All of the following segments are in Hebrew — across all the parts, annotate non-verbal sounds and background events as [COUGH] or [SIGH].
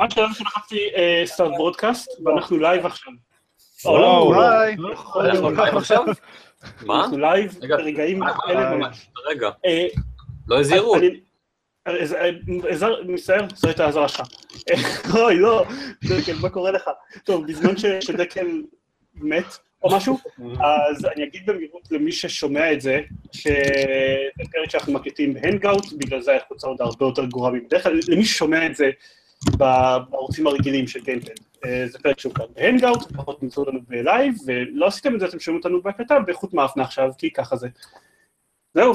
עד שלב שלחצתי start broadcast, ואנחנו live עכשיו. וואו, ביי. אנחנו live עכשיו? מה? אנחנו live רגע. ברגעים אה, אלה אה, ממש. רגע, אה, לא הזהירו. מצטער, זו הייתה האזהרה שלך. [LAUGHS] אוי, לא, דקל, מה קורה לך? טוב, בזמן שדקל מת או משהו, אז אני אגיד במהירות למי ששומע את זה, שזה פרק שאנחנו מקליטים בהנגאוט, בגלל זה האיכות סאונד הרבה יותר גרועה מבדרך כלל, למי ששומע את זה בערוצים הרגילים של גיימפוד. אה, זה פרק שהוא כאן בהנגאוט, לפחות תמצאו אותנו ב live, ולא עשיתם את זה, אתם שומעים אותנו בהקלטה באיכות מאפנה עכשיו, כי ככה זה. זהו,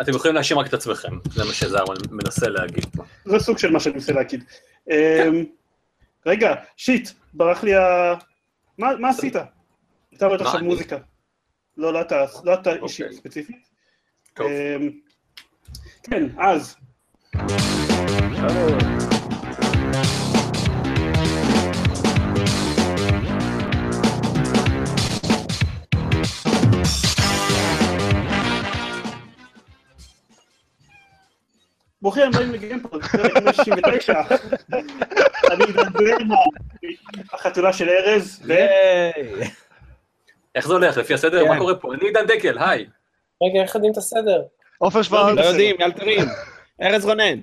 אתם יכולים להאשים רק את עצמכם, זה מה שזהרון מנסה להגיד. זה סוג של מה שאני מנסה להגיד. אמ, רגע, shit, ברח לי ה... מה עשית? אתה רואה עכשיו? מוזיקה. לא, לא אתה, לא אוקיי. אישית ספציפית. אמ, כן, אז, ברוכים הבאים לגיימפוד, פרק 169. אני עידן ברמן, החתולה של ארז, ו... איך זה הולך? לפי הסדר? כן. מה קורה פה? אני עידן דקל, היי. רגע, איך יודעים את הסדר? עופר שוורץ, לא יודעים, אל תרים. ארז רונן.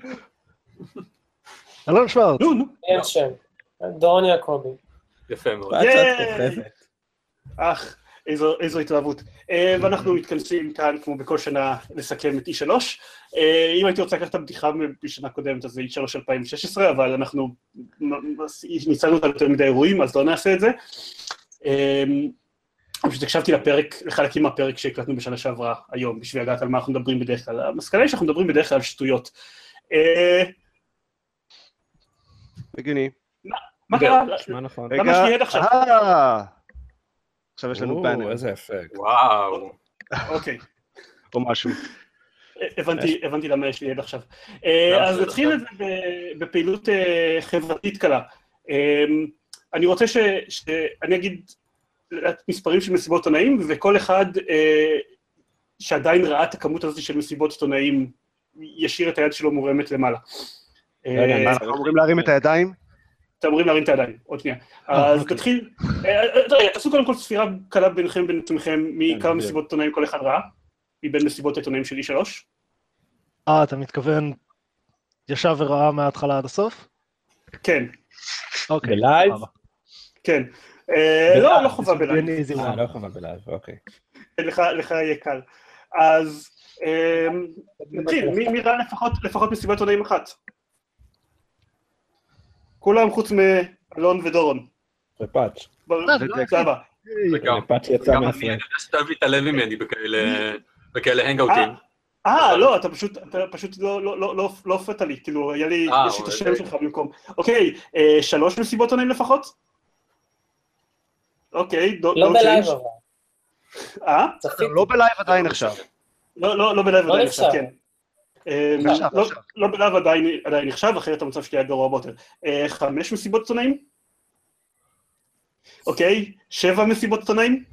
אלון שוורץ. נו, נו. אין שם. דורון יעקבי. יפה מאוד. כוכבת. אך, איזו, איזו התלהבות. אה, ואנחנו מתכנסים כאן, כמו בכל שנה, לסכם את E3. אה, אם הייתי רוצה לקחת את הבדיחה משנה קודמת, אז זה E3 2016, אבל אנחנו ניצלנו אותה יותר מדי אירועים, אז לא נעשה את זה. אה, פשוט הקשבתי לפרק, לחלקים מהפרק שהקלטנו בשנה שעברה, היום, בשביל לדעת על מה אנחנו מדברים בדרך כלל. המסקנה היא שאנחנו מדברים בדרך כלל על שטויות. הגיוני. מה קרה? נשמע נכון. למה שתהיה עד עכשיו? אה, עכשיו יש לנו או, פאנל איזה אפקט. וואו. אוקיי. או משהו. הבנתי, הבנתי למה יש לי עד עכשיו. אה, אז זה נתחיל את זה בפעילות אה, חברתית קלה. אה, אני רוצה ש- שאני אגיד מספרים של מסיבות עיתונאים, וכל אחד אה, שעדיין ראה את הכמות הזאת של מסיבות עיתונאים, ישאיר את היד שלו מורמת למעלה. לא יודע, אה, מה, אנחנו אמורים להרים את הידיים? אתם אמורים להרים את הידיים, עוד שנייה. אה, אז אוקיי. נתחיל, אה, אה, תעשו קודם כל ספירה קלה ביניכם ובין עצמכם, מכמה בדיוק. מסיבות עיתונאים כל אחד ראה, מבין מסיבות העיתונאים של E3. אה, אתה מתכוון ישב וראה מההתחלה עד הסוף? כן, אוקיי. ב live? כן. לא, לא חובה ב live. אה. לא חובה ב live, אוקיי. לך יהיה קל. אז נתחיל, מי מי ראה לפחות- לפחות מסיבת עיתונאים אחת? כולם חוץ מאלון ודורון. ופאץ'. סבבה. וגם- פאץ' יצא אני מהפריים. יודע שאתה אוהב להתעלם ממני בכאלה- הנגאוטים. אה, לא, אתה פשוט, אתה פשוט לא, לא, לא, לא, לא הופעת לי, כאילו, היה לי, אה, יש לי את אבל השם שלך במקום. אוקיי, אה, שלוש מסיבות עונאים לפחות? אוקיי, דו לא בלייב. אבל. אה? לא בלייב עדיין עכשיו. לא, לא, לא בלייב לא עדיין עכשיו. כן. אה, נחשב, לא- נחשב. לא בלייב עדיין עדיין נחשב, אחרת המצב שלי היה גרוע יותר. אה, חמש מסיבות עיתונאים? אוקיי, שבע מסיבות עיתונאים?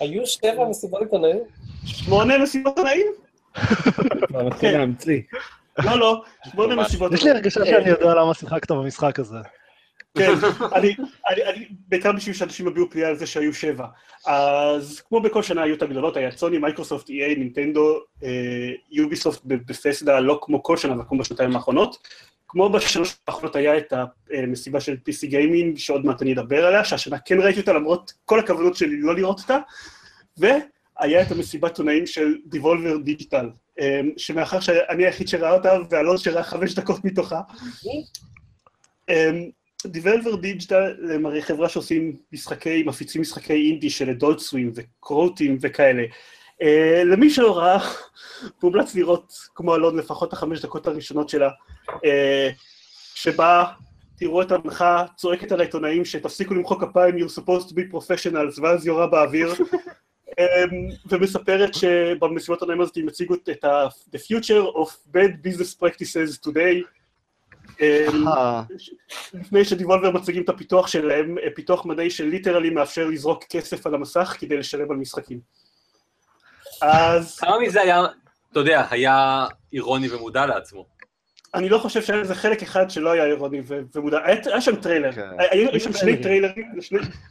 היו שבע מסיבות עיתונאים? שמונה מסיבות עיתונאים? כבר מתחיל. להמציא. לא, לא, שמונה. מסיבות יש לי עיתונאים. הרגשה שאני יודע למה שיחקת במשחק הזה. כן, [LAUGHS] אני, אני, אני, בעיקר בשביל שאנשים יביעו פליאה על זה שהיו שבע. אז כמו בכל שנה היו את הגדולות, היה סוני, מייקרוסופט, EA, נינטנדו, אה, יוביסופט בתסדה, לא כמו כל שנה, אבל כמו בשנתיים האחרונות. כמו בשלוש האחרונות היה את המסיבה של PC gaming, שעוד מעט אני אדבר עליה, שהשנה כן ראיתי אותה למרות כל הכוונות שלי לא לראות אותה, והיה את המסיבת עונאים של דיבולבר דיגיטל, אה, שמאחר שאני היחיד שראה אותה, ואלון שראה חמש דקות מתוכה, דיבלבר דיג'טל הם הרי חברה שעושים משחקי, מפיצים משחקי אינדי של אדולט סווים וקרוטים וכאלה. Uh, למי שלא ראה, [LAUGHS] מומלץ לראות כמו אלון לפחות החמש דקות הראשונות שלה, uh, שבה תראו את המנחה צועקת על העיתונאים שתפסיקו למחוא כפיים, you're supposed to be professionals, ואז יורה באוויר, um, [LAUGHS] ומספרת שבמסיבת העיתונאים הזאת הם הציגו את ה- the future of bad business practices today, לפני ש Devolver מציגים את הפיתוח שלהם, אה, פיתוח מדעי ש literally מאפשר לזרוק כסף על המסך כדי לשלם על משחקים. אז כמה מזה היה, אתה יודע, היה אירוני ומודע לעצמו. אני לא חושב שהיה איזה חלק אחד שלא היה אירוני ומודע, היה, שם טריילר, כן. היו שם שני טריילרים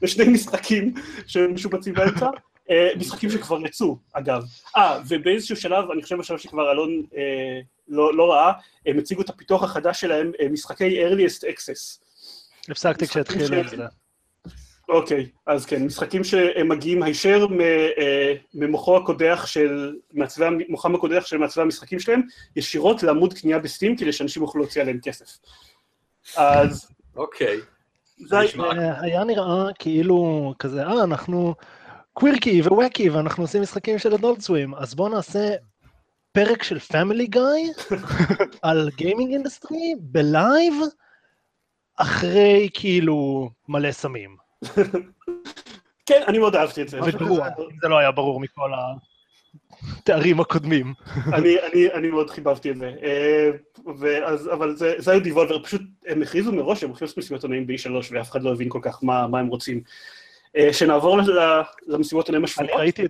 לשני, משחקים שמשובצים באמצע, אה, משחקים שכבר יצאו אגב. אה, ובאיזשהו שלב, אני חושב בשלב שכבר אלון אה, לא, לא ראה, הם הציגו את הפיתוח החדש שלהם, אה, משחקי earliest access. הפסקתי כשהתחילו עם ש- זה. אוקיי, אז כן, משחקים שהם מגיעים הישר מ- אה, ממוחו הקודח של, מעצבי, מוחם הקודח של מעצבי המשחקים שלהם, ישירות לעמוד קנייה בסטים, כדי שאנשים יוכלו להוציא עליהם כסף. אז אוקיי. זה אה, היה נראה כאילו כזה, אה, אנחנו quirky ו wacky ואנחנו עושים משחקים של Adult Swim, אז בואו נעשה פרק של Family Guy [LAUGHS] על gaming industry ב live, אחרי כאילו מלא סמים. כן, אני מאוד אהבתי את זה. זה לא היה ברור מכל התארים הקודמים. אני, אני, אני מאוד חיבבתי את זה. אה, ואז, אבל זה, זה היה דיבולבר, פשוט הם הכריזו מראש הולכים לעשות מסיבות עונאים ב-E3 ואף אחד לא הבין כל כך מה, מה הם רוצים. אה, שנעבור למסיבות עונאים אני השבועות. ראיתי,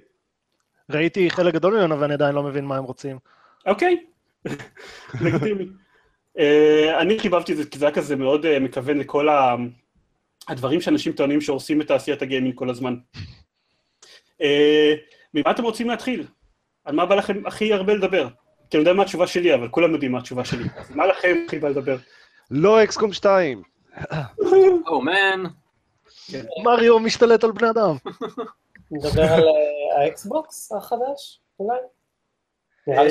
ראיתי חלק גדול ממנו ואני עדיין לא מבין מה הם רוצים. אוקיי, [LAUGHS] לגיטימי. אה, אני חיבבתי את זה כי זה היה כזה מאוד אה, מכוון לכל ה- הדברים שאנשים טוענים שהורסים את תעשיית הגיימינג כל הזמן. אה, ממה אתם רוצים להתחיל? על מה בא לכם הכי הרבה לדבר? כי אני יודע מה התשובה שלי, אבל כולם יודעים מה התשובה שלי. אז מה לכם הכי בא לדבר? לא XCOM 2. Oh man. מריו משתלט על בני אדם. [LAUGHS] נדבר על האקסבוקס החדש, אולי? אה,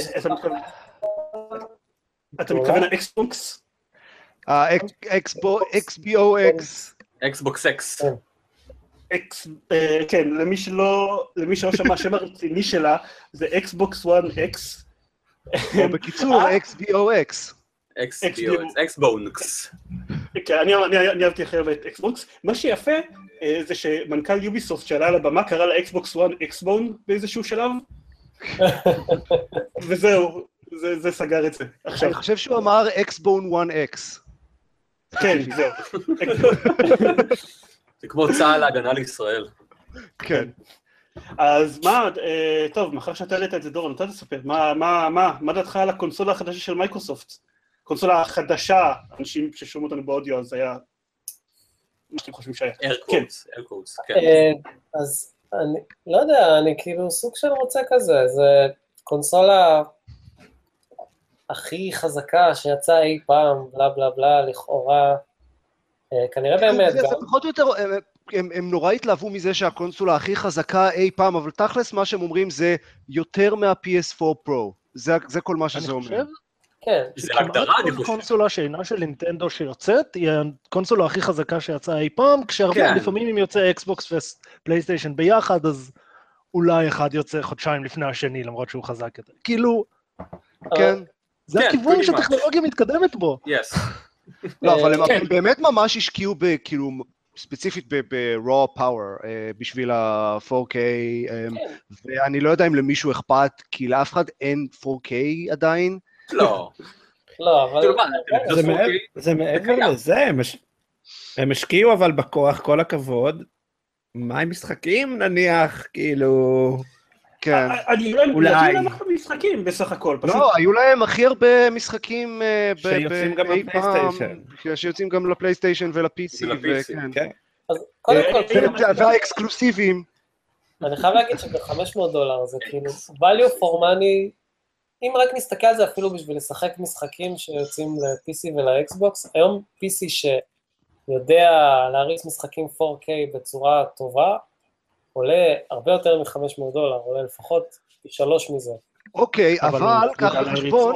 אתה מתכוון- לאקסבוקס? ה-XBOX. אקסבוקס אקס. כן. אה, כן, למי שלא, למי שלא שמע, השם הרציני שלה זה אקסבוקס 1 אקס. או בקיצור, XBOX. אקסבונקס. כן, אני, אהבתי הכי הרבה את אקסבוקס. מה שיפה אה, זה שמנכ"ל יוביסופט שעלה על הבמה קרא לאקסבוקס 1 Xbone באיזשהו שלב, [LAUGHS] וזהו, זה, זה סגר את זה. עכשיו, אני חושב שהוא אמר Xbone 1X. כן, זהו. [LAUGHS] זה כמו צה"ל להגנה לישראל. כן. אז מה, אה, טוב, מאחר שאתה העלית את זה, דורון, אתה תספר, מה, מה, מה, מה דעתך על הקונסולה החדשה של מייקרוסופט? קונסולה החדשה, אנשים ששומעים אותנו באודיו, אז היה... מה שאתם חושבים שהיה. איירקוטס, איירקוטס, כן. אה, אז אני לא יודע, אני כאילו סוג של רוצה כזה, זה קונסולה הכי חזקה שיצאה אי פעם, בלה בלה בלה, לכאורה. אה, כנראה באמת זה גם, פחות או יותר, הם- הם, נורא התלהבו מזה שהקונסולה הכי חזקה אי פעם, אבל תכלס מה שהם אומרים זה יותר מה-PS4 Pro. זה, זה כל מה אני שזה אומר. חושב כן, זה להגדרה, אני כל חושב. קונסולה שאינה של נינטנדו שיוצאת, היא הקונסולה הכי חזקה שיצאה אי פעם, כשהרבה, כן. לפעמים אם יוצא אקסבוקס ופלייסטיישן ביחד, אז אולי אחד יוצא חודשיים לפני השני, למרות שהוא חזק יותר. כאילו, כן. זה כן, הכיוון. שהטכנולוגיה מתקדמת בו. יס. [LAUGHS] לא, אבל הם, כן. הם באמת ממש השקיעו ב... כאילו, ספציפית ב-raw power אה, בשביל ה-4K, אה, כן. ואני לא יודע אם למישהו אכפת, כי לאף אחד אין 4K עדיין. לא. לא, אבל... כאילו זה מעבר-. לזה, הם הש- הם השקיעו אבל בכוח, כל הכבוד. מה עם משחקים נניח, כאילו... כן. אני לא אולי. יודעים למה אנחנו משחקים בסך הכל, פשוט לא, היו להם הכי הרבה משחקים אה, ב- שיוצאים ב- גם לפלייסטיישן. שיוצאים גם לפלייסטיישן ול-PC, וכן. כן. אז קודם כל, אה, כאילו, אה, והאקסקלוסיביים. אני חייב להגיד שב-500 דולר זה כאילו value for money, אם רק נסתכל על זה אפילו בשביל לשחק משחקים שיוצאים ל-PC ול-Xbox, היום PC שיודע להריץ משחקים 4K בצורה טובה, עולה הרבה יותר מ-500 דולר, עולה לפחות פי שלוש מזה. אוקיי, אבל קח בחשבון.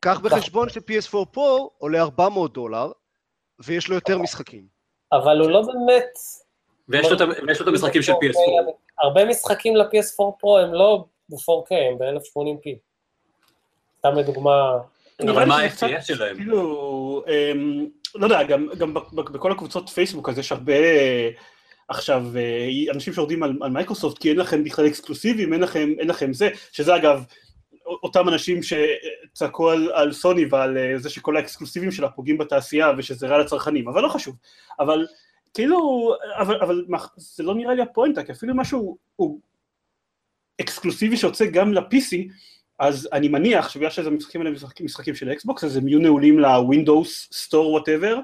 קח בחשבון ש-PS4 Pro עולה 400 דולר, ויש לו יותר משחקים. אבל הוא לא באמת... ויש לו את ה- ויש לו את המשחקים של PS4. הרבה משחקים ל-PS4 Pro הם לא ב-4K, הם ב-1080p. סתם לדוגמה... אבל מה קצת, שלהם? כאילו, אמ, לא יודע, גם, בכל הקבוצות פייסבוק אז יש הרבה עכשיו אה, אנשים שיורדים על, על מייקרוסופט כי אין לכם בכלל אקסקלוסיבים, אין לכם, אין לכם זה, שזה אגב אותם אנשים שצעקו על, על סוני ועל אה, זה שכל האקסקלוסיבים שלה פוגעים בתעשייה ושזה רע לצרכנים, אבל לא חשוב. אבל כאילו, אבל, אבל מה, זה לא נראה לי הפואנטה, כי אפילו משהו הוא אקסקלוסיבי שיוצא גם ל-PC, אז אני מניח שבגלל שזה המשחקים האלה משחקים, משחקים של אקסבוקס, אז הם יהיו נעולים ל Windows Store, whatever,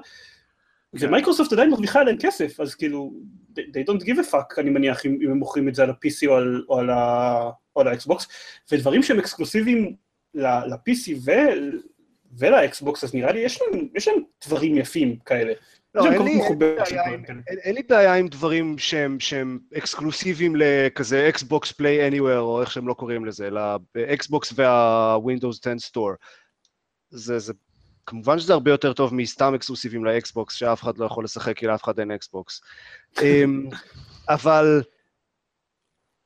ומייקרוסופט עדיין מרוויחה עליהם כסף, אז כאילו, they don't give a fuck, אני מניח, אם, אם הם מוכרים את זה על ה-PC או על, או על, ה, או על האקסבוקס, ודברים שהם אקסקלוסיביים ל-PC ו, ולאקסבוקס, אז נראה לי יש להם, יש להם דברים יפים כאלה. לא, אין לי- אין בעיה עם- דברים כאלה. אין אין לי בעיה עם דברים שהם, שהם אקסקלוסיביים לכזה Xbox Play Anywhere, או איך שהם לא קוראים לזה, לאקסבוקס וה-Windows 10 Store. זה, זה, כמובן שזה הרבה יותר טוב מסתם אקסקלוסיביים לאקסבוקס, שאף אחד לא יכול לשחק כי לאף אחד אין אקסבוקס. אמ, אבל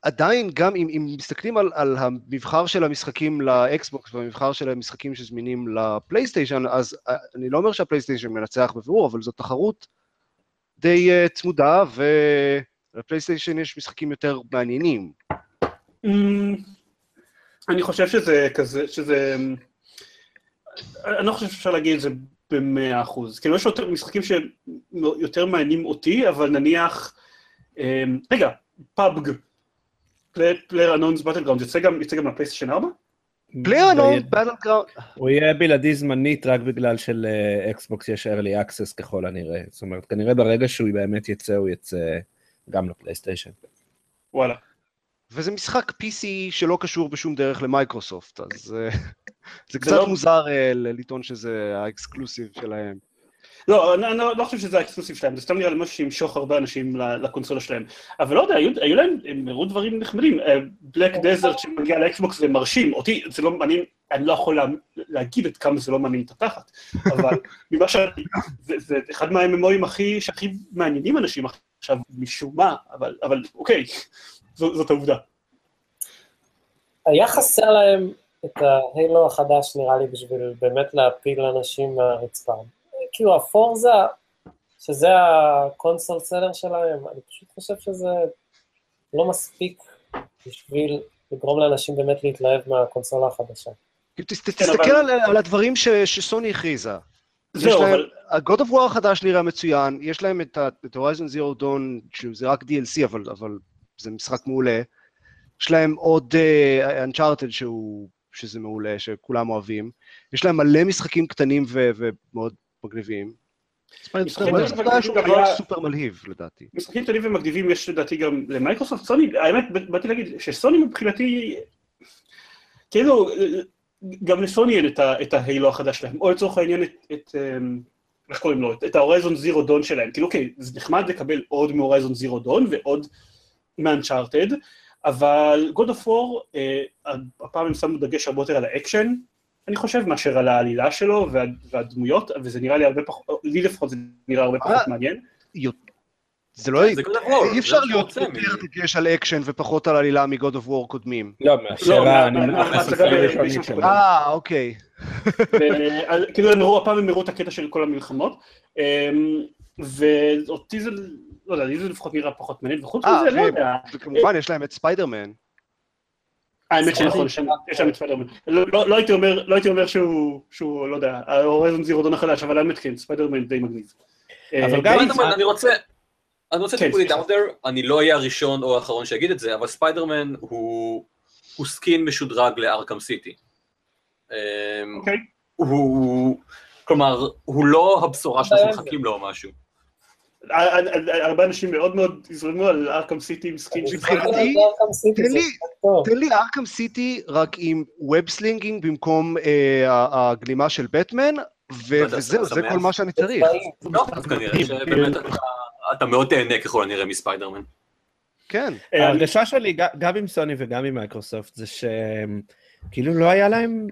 עדיין, גם אם, אם מסתכלים על, על המבחר של המשחקים לאקסבוקס והמבחר של המשחקים שזמינים לפלייסטיישן, אז אה, אני לא אומר שהפלייסטיישן מנצח בבירור, אבל זו תחרות די אה, צמודה, ולפלייסטיישן יש משחקים יותר מעניינים. אמ, אני חושב שזה כזה, שזה... אמ, אני לא חושב שאפשר להגיד את זה במאה אחוז. כאילו, יש יותר משחקים שיותר מעניינים אותי, אבל נניח... אמ, רגע, PUBG, PlayerUnknown's Battlegrounds, יוצא גם יוצא גם לפלייסטיישן 4? PlayerUnknown's Battlegrounds, הוא יהיה בלעדי זמנית רק בגלל שלאקסבוקס יש early access ככל הנראה. זאת אומרת, כנראה ברגע שהוא באמת יצא, הוא יצא גם לפלייסטיישן. וואלה. וזה משחק PC שלא קשור בשום דרך למייקרוסופט, אז אה, [LAUGHS] זה קצת לא- מוזר אה, לטעון שזה ה exclusive שלהם. לא, אני, אני לא חושב שזה ה exclusive שלהם, זה סתם נראה לי משהו שימשוך הרבה אנשים לקונסולה שלהם. אבל לא יודע, היו, היו להם, הם הראו דברים נחמדים. Black Desert שמגיע לאקסבוקס זה מרשים, אותי זה לא מעניין, אני לא יכול לה, להגיד עד כמה זה לא מעניין את התחת, אבל [LAUGHS] ממה ש... זה, זה אחד מה MMO אים הכי, שהכי מעניינים אנשים עכשיו, משום מה, אבל, אבל אוקיי, זאת העובדה. היה חסר להם את ה Halo החדש, נראה לי, בשביל באמת להפיל אנשים מהרצפה. כאילו, ה Forza, שזה ה console seller שלהם, אני פשוט חושב שזה לא מספיק בשביל לגרום לאנשים באמת להתלהב מהקונסולה החדשה. כן, תסתכל על- על הדברים ש- שסוני הכריזה. יש זהו, להם, אבל... ה-God of War החדש נראה מצוין, יש להם את ה- את Horizon Zero Dawn, שזה רק DLC, אבל, אבל זה משחק מעולה. יש להם עוד uh, Uncharted שהוא, שזה מעולה, שכולם אוהבים. יש להם מלא משחקים קטנים ו- ומאוד מגניבים. היה- סופר מלהיב, לדעתי. משחקים קטנים ומגניבים יש לדעתי גם למייקרוסופט, סוני, האמת, באתי להגיד שסוני מבחינתי, כאילו, גם לסוני אין את ה Halo החדש שלהם, או לצורך העניין את, את אמ, איך קוראים לו, את ה Horizon Zero Dawn שלהם, כאילו אוקיי, זה נחמד לקבל עוד מ Horizon Zero Dawn ועוד מ Uncharted, אבל God of War, אה, הפעם הם שמו דגש הרבה יותר על האקשן, אני חושב, מאשר על העלילה שלו וה, והדמויות, וזה נראה לי הרבה פחות, לי לפחות זה נראה הרבה פחות מעניין. זה לא... אי אפשר להיות יותר דגש על אקשן ופחות על עלילה מ-God of War קודמים. לא, מאשר לא, ה- מה- אני. מה- אה, אוקיי. כאילו הם הפעם הם הראו את הקטע של כל המלחמות, אמ, ואותי זה, לא יודע, לי זה לפחות נראה פחות מעניין, וחוץ אה, מזה, לא. יודע, וכמובן, יש להם את ספיידרמן. האמת שנכון, יש להם את ספיידרמן, לא לא- לא הייתי אומר, לא הייתי אומר שהוא, שהוא, לא יודע, ה Horizon Zero Dawn החדש, אבל האמת כן, ספיידרמן די מגניב. אבל אה, גם- ספיידרמן, אני רוצה... אני רוצה to put it out there, אני לא אהיה הראשון או האחרון שיגיד את זה, אבל ספיידרמן הוא skin משודרג לארקם סיטי. אמ, אוקיי. הוא... כלומר, הוא לא הבשורה שאנחנו מחכים לו או משהו. הרבה אנשים מאוד מאוד יזרמו על ארכם סיטי עם skin של מבחינתי. תן לי- ארכם סיטי רק עם web slinging במקום אה, הגלימה של בטמן, אתה וזהו, זה? כל מה שאני צריך. לא, אז כנראה שבאמת אתה- מאוד תהנה ככל הנראה מספיידרמן. כן. אה, ההרגשה שלי, גם עם סוני וגם עם מייקרוסופט, זה שכאילו לא היה להם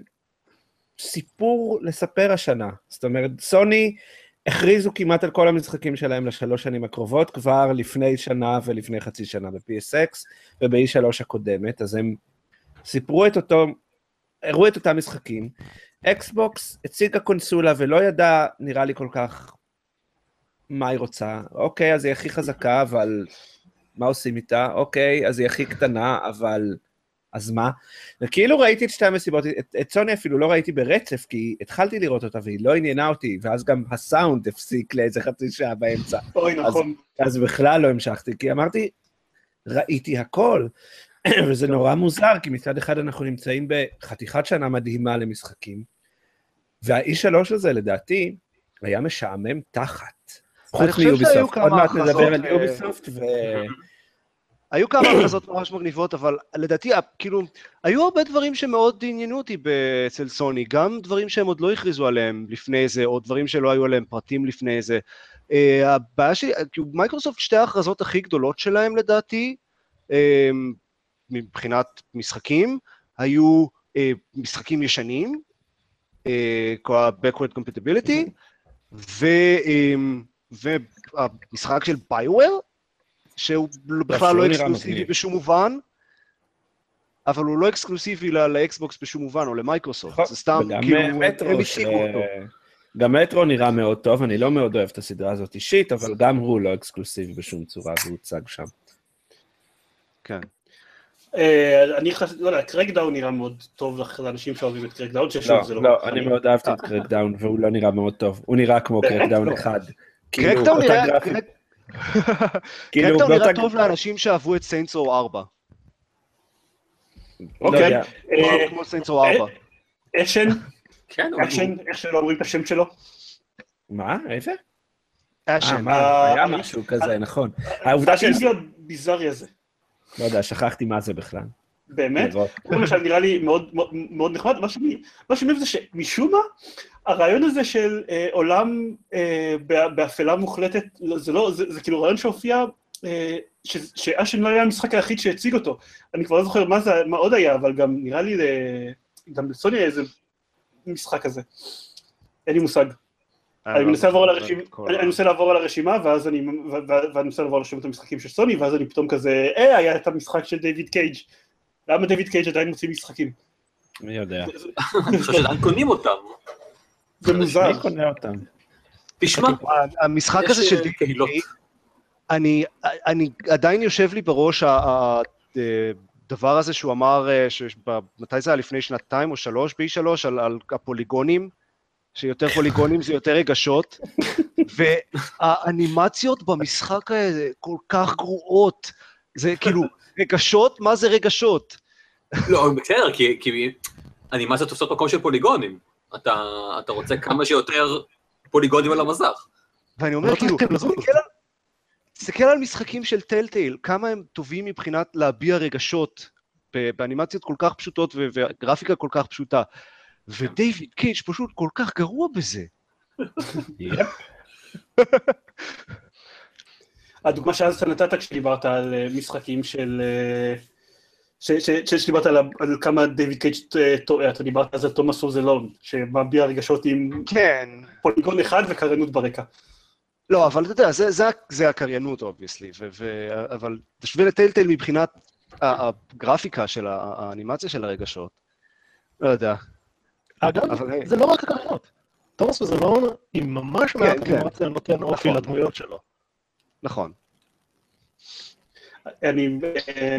סיפור לספר השנה. זאת אומרת, סוני הכריזו כמעט על כל המשחקים שלהם לשלוש שנים הקרובות, כבר לפני שנה ולפני חצי שנה ב-PSX וב-E3 הקודמת, אז הם סיפרו את אותו, הראו את אותם משחקים. אקסבוקס הציגה קונסולה ולא ידע, נראה לי כל כך, מה היא רוצה. אוקיי, אז היא הכי חזקה, אבל מה עושים איתה? אוקיי, אז היא הכי קטנה, אבל... אז מה? וכאילו ראיתי את שתי המסיבות, את, את סוני אפילו לא ראיתי ברצף, כי התחלתי לראות אותה והיא לא עניינה אותי, ואז גם הסאונד הפסיק לאיזה חצי שעה באמצע. אוי, נכון. אז בכלל לא המשכתי, כי אמרתי, ראיתי הכל. [CLEARS THROAT] וזה נורא מוזר, כי מצד אחד אנחנו נמצאים בחתיכת שנה מדהימה למשחקים, וה-E3 הזה, לדעתי, היה משעמם תחת. חוץ מיוביסופט. עוד מעט נדבר על אה, יוביסופט, ו... [LAUGHS] היו כמה הכרזות ממש מגניבות, אבל לדעתי, כאילו, היו הרבה דברים שמאוד עניינו אותי אצל סוני, גם דברים שהם עוד לא הכריזו עליהם לפני זה, או דברים שלא היו עליהם פרטים לפני זה. אה, הבעיה שלי, כאילו, מייקרוסופט, שתי ההכרזות הכי גדולות שלהם לדעתי, אה, מבחינת משחקים, היו אה, משחקים ישנים, אה, כל ה-Backward Compatibility, ו, אה, והמשחק של ביוואר, שהוא בכלל שהוא לא נראה אקסקלוסיבי. בשום מובן, אבל הוא לא אקסקלוסיבי לאקסבוקס בשום מובן, או למייקרוסופט, זה סתם, כאילו, הם ש- אותו. גם מטרו נראה מאוד טוב, אני לא מאוד אוהב את הסדרה הזאת אישית, אבל גם הוא לא אקסקלוסיבי בשום צורה, והוא הוצג שם. כן. אה, אני חושב, לא יודע, קרקדאון נראה מאוד טוב לאנשים שאוהבים את קרקדאון, ששוב לא, זה לא... לא, אני מאוד אהבתי את קרקדאון, והוא לא נראה מאוד טוב. הוא נראה כמו? קרקדאון לא. אחד. כאילו, קרקדאון אותה נראה... כאילו, באותה נראה טוב לאנשים שאהבו את סיינטס רו 4. לא אוקיי. אה, כמו סיינטס רו 4. אשן, כן, אשן, איך שלא אומרים את השם שלו. מה? איזה? אה, אשן. מה? אה, היה משהו כזה, נכון. העובדה ש... הביזארי הזה. לא יודע, שכחתי מה זה בכלל. באמת? הוא למשל נראה לי מאוד מאוד- נחמד, מה שאני אוהב זה שמשום מה, הרעיון הזה של אה, עולם אה, בא- באפלה מוחלטת, לא, זה לא, זה, זה כאילו רעיון שהופיע, אה, ש- שאשן לא היה המשחק היחיד שהציג אותו. אני כבר לא זוכר מה זה, מה עוד היה, אבל גם נראה לי, ל- גם לסוני היה איזה משחק כזה. אין לי מושג. אני מנסה לעבור על הרשימה, אני מנסה לעבור על הרשימה, ואז אני, ואני מנסה לעבור על רשימת המשחקים של סוני, ואז אני פתאום כזה, אה, היה את המשחק של דיוויד קייג'. למה דיוויד קייג' עדיין מוציא משחקים? מי יודע. [LAUGHS] אני חושב שעדיין קונים אותם. זה מוזר. מי קונה אותם? תשמע, המשחק הזה של אה, דיוויד קהילות. אני, אני עדיין יושב לי בראש הדבר הזה שהוא אמר, אה, ש- ב- מתי זה היה? לפני שנתיים או שלוש, ב-E3, על, על הפוליגונים, שיותר פוליגונים זה יותר רגשות, [LAUGHS] והאנימציות במשחק הזה כל כך גרועות. זה כאילו, רגשות? מה זה רגשות? לא, בסדר, כי- כי אנימציות תופסות מקום של פוליגונים. אתה אתה רוצה כמה שיותר פוליגונים על המסך. ואני אומר, לא כאילו, צריכים לזוז. תסתכל על- משחקים של טלטייל, כמה הם טובים מבחינת להביע רגשות באנימציות כל כך פשוטות וגרפיקה כל כך פשוטה. ודייוויד קייג' פשוט כל כך גרוע בזה. [LAUGHS] הדוגמה שאז אתה נתת כשדיברת על אה, משחקים של... אה, ש- ש- ש- שדיברת על, על כמה דיוויד קייג' אה, טועה, אתה דיברת אז על תומאס רוזלון, שמביע רגשות עם כן. פוליגון אחד וקריינות ברקע. לא, אבל אתה יודע, זה, זה, זה הקריינות, obviously, אבל תשווה לטלטייל מבחינת הגרפיקה של האנימציה של הרגשות. לא יודע. אגב, אבל. זה לא רק הקריינות. תומאס וז אלון, עם ממש מעט כן. אנימציה, נותן אופי נכון. לדמויות שלו. נכון. אני... אה,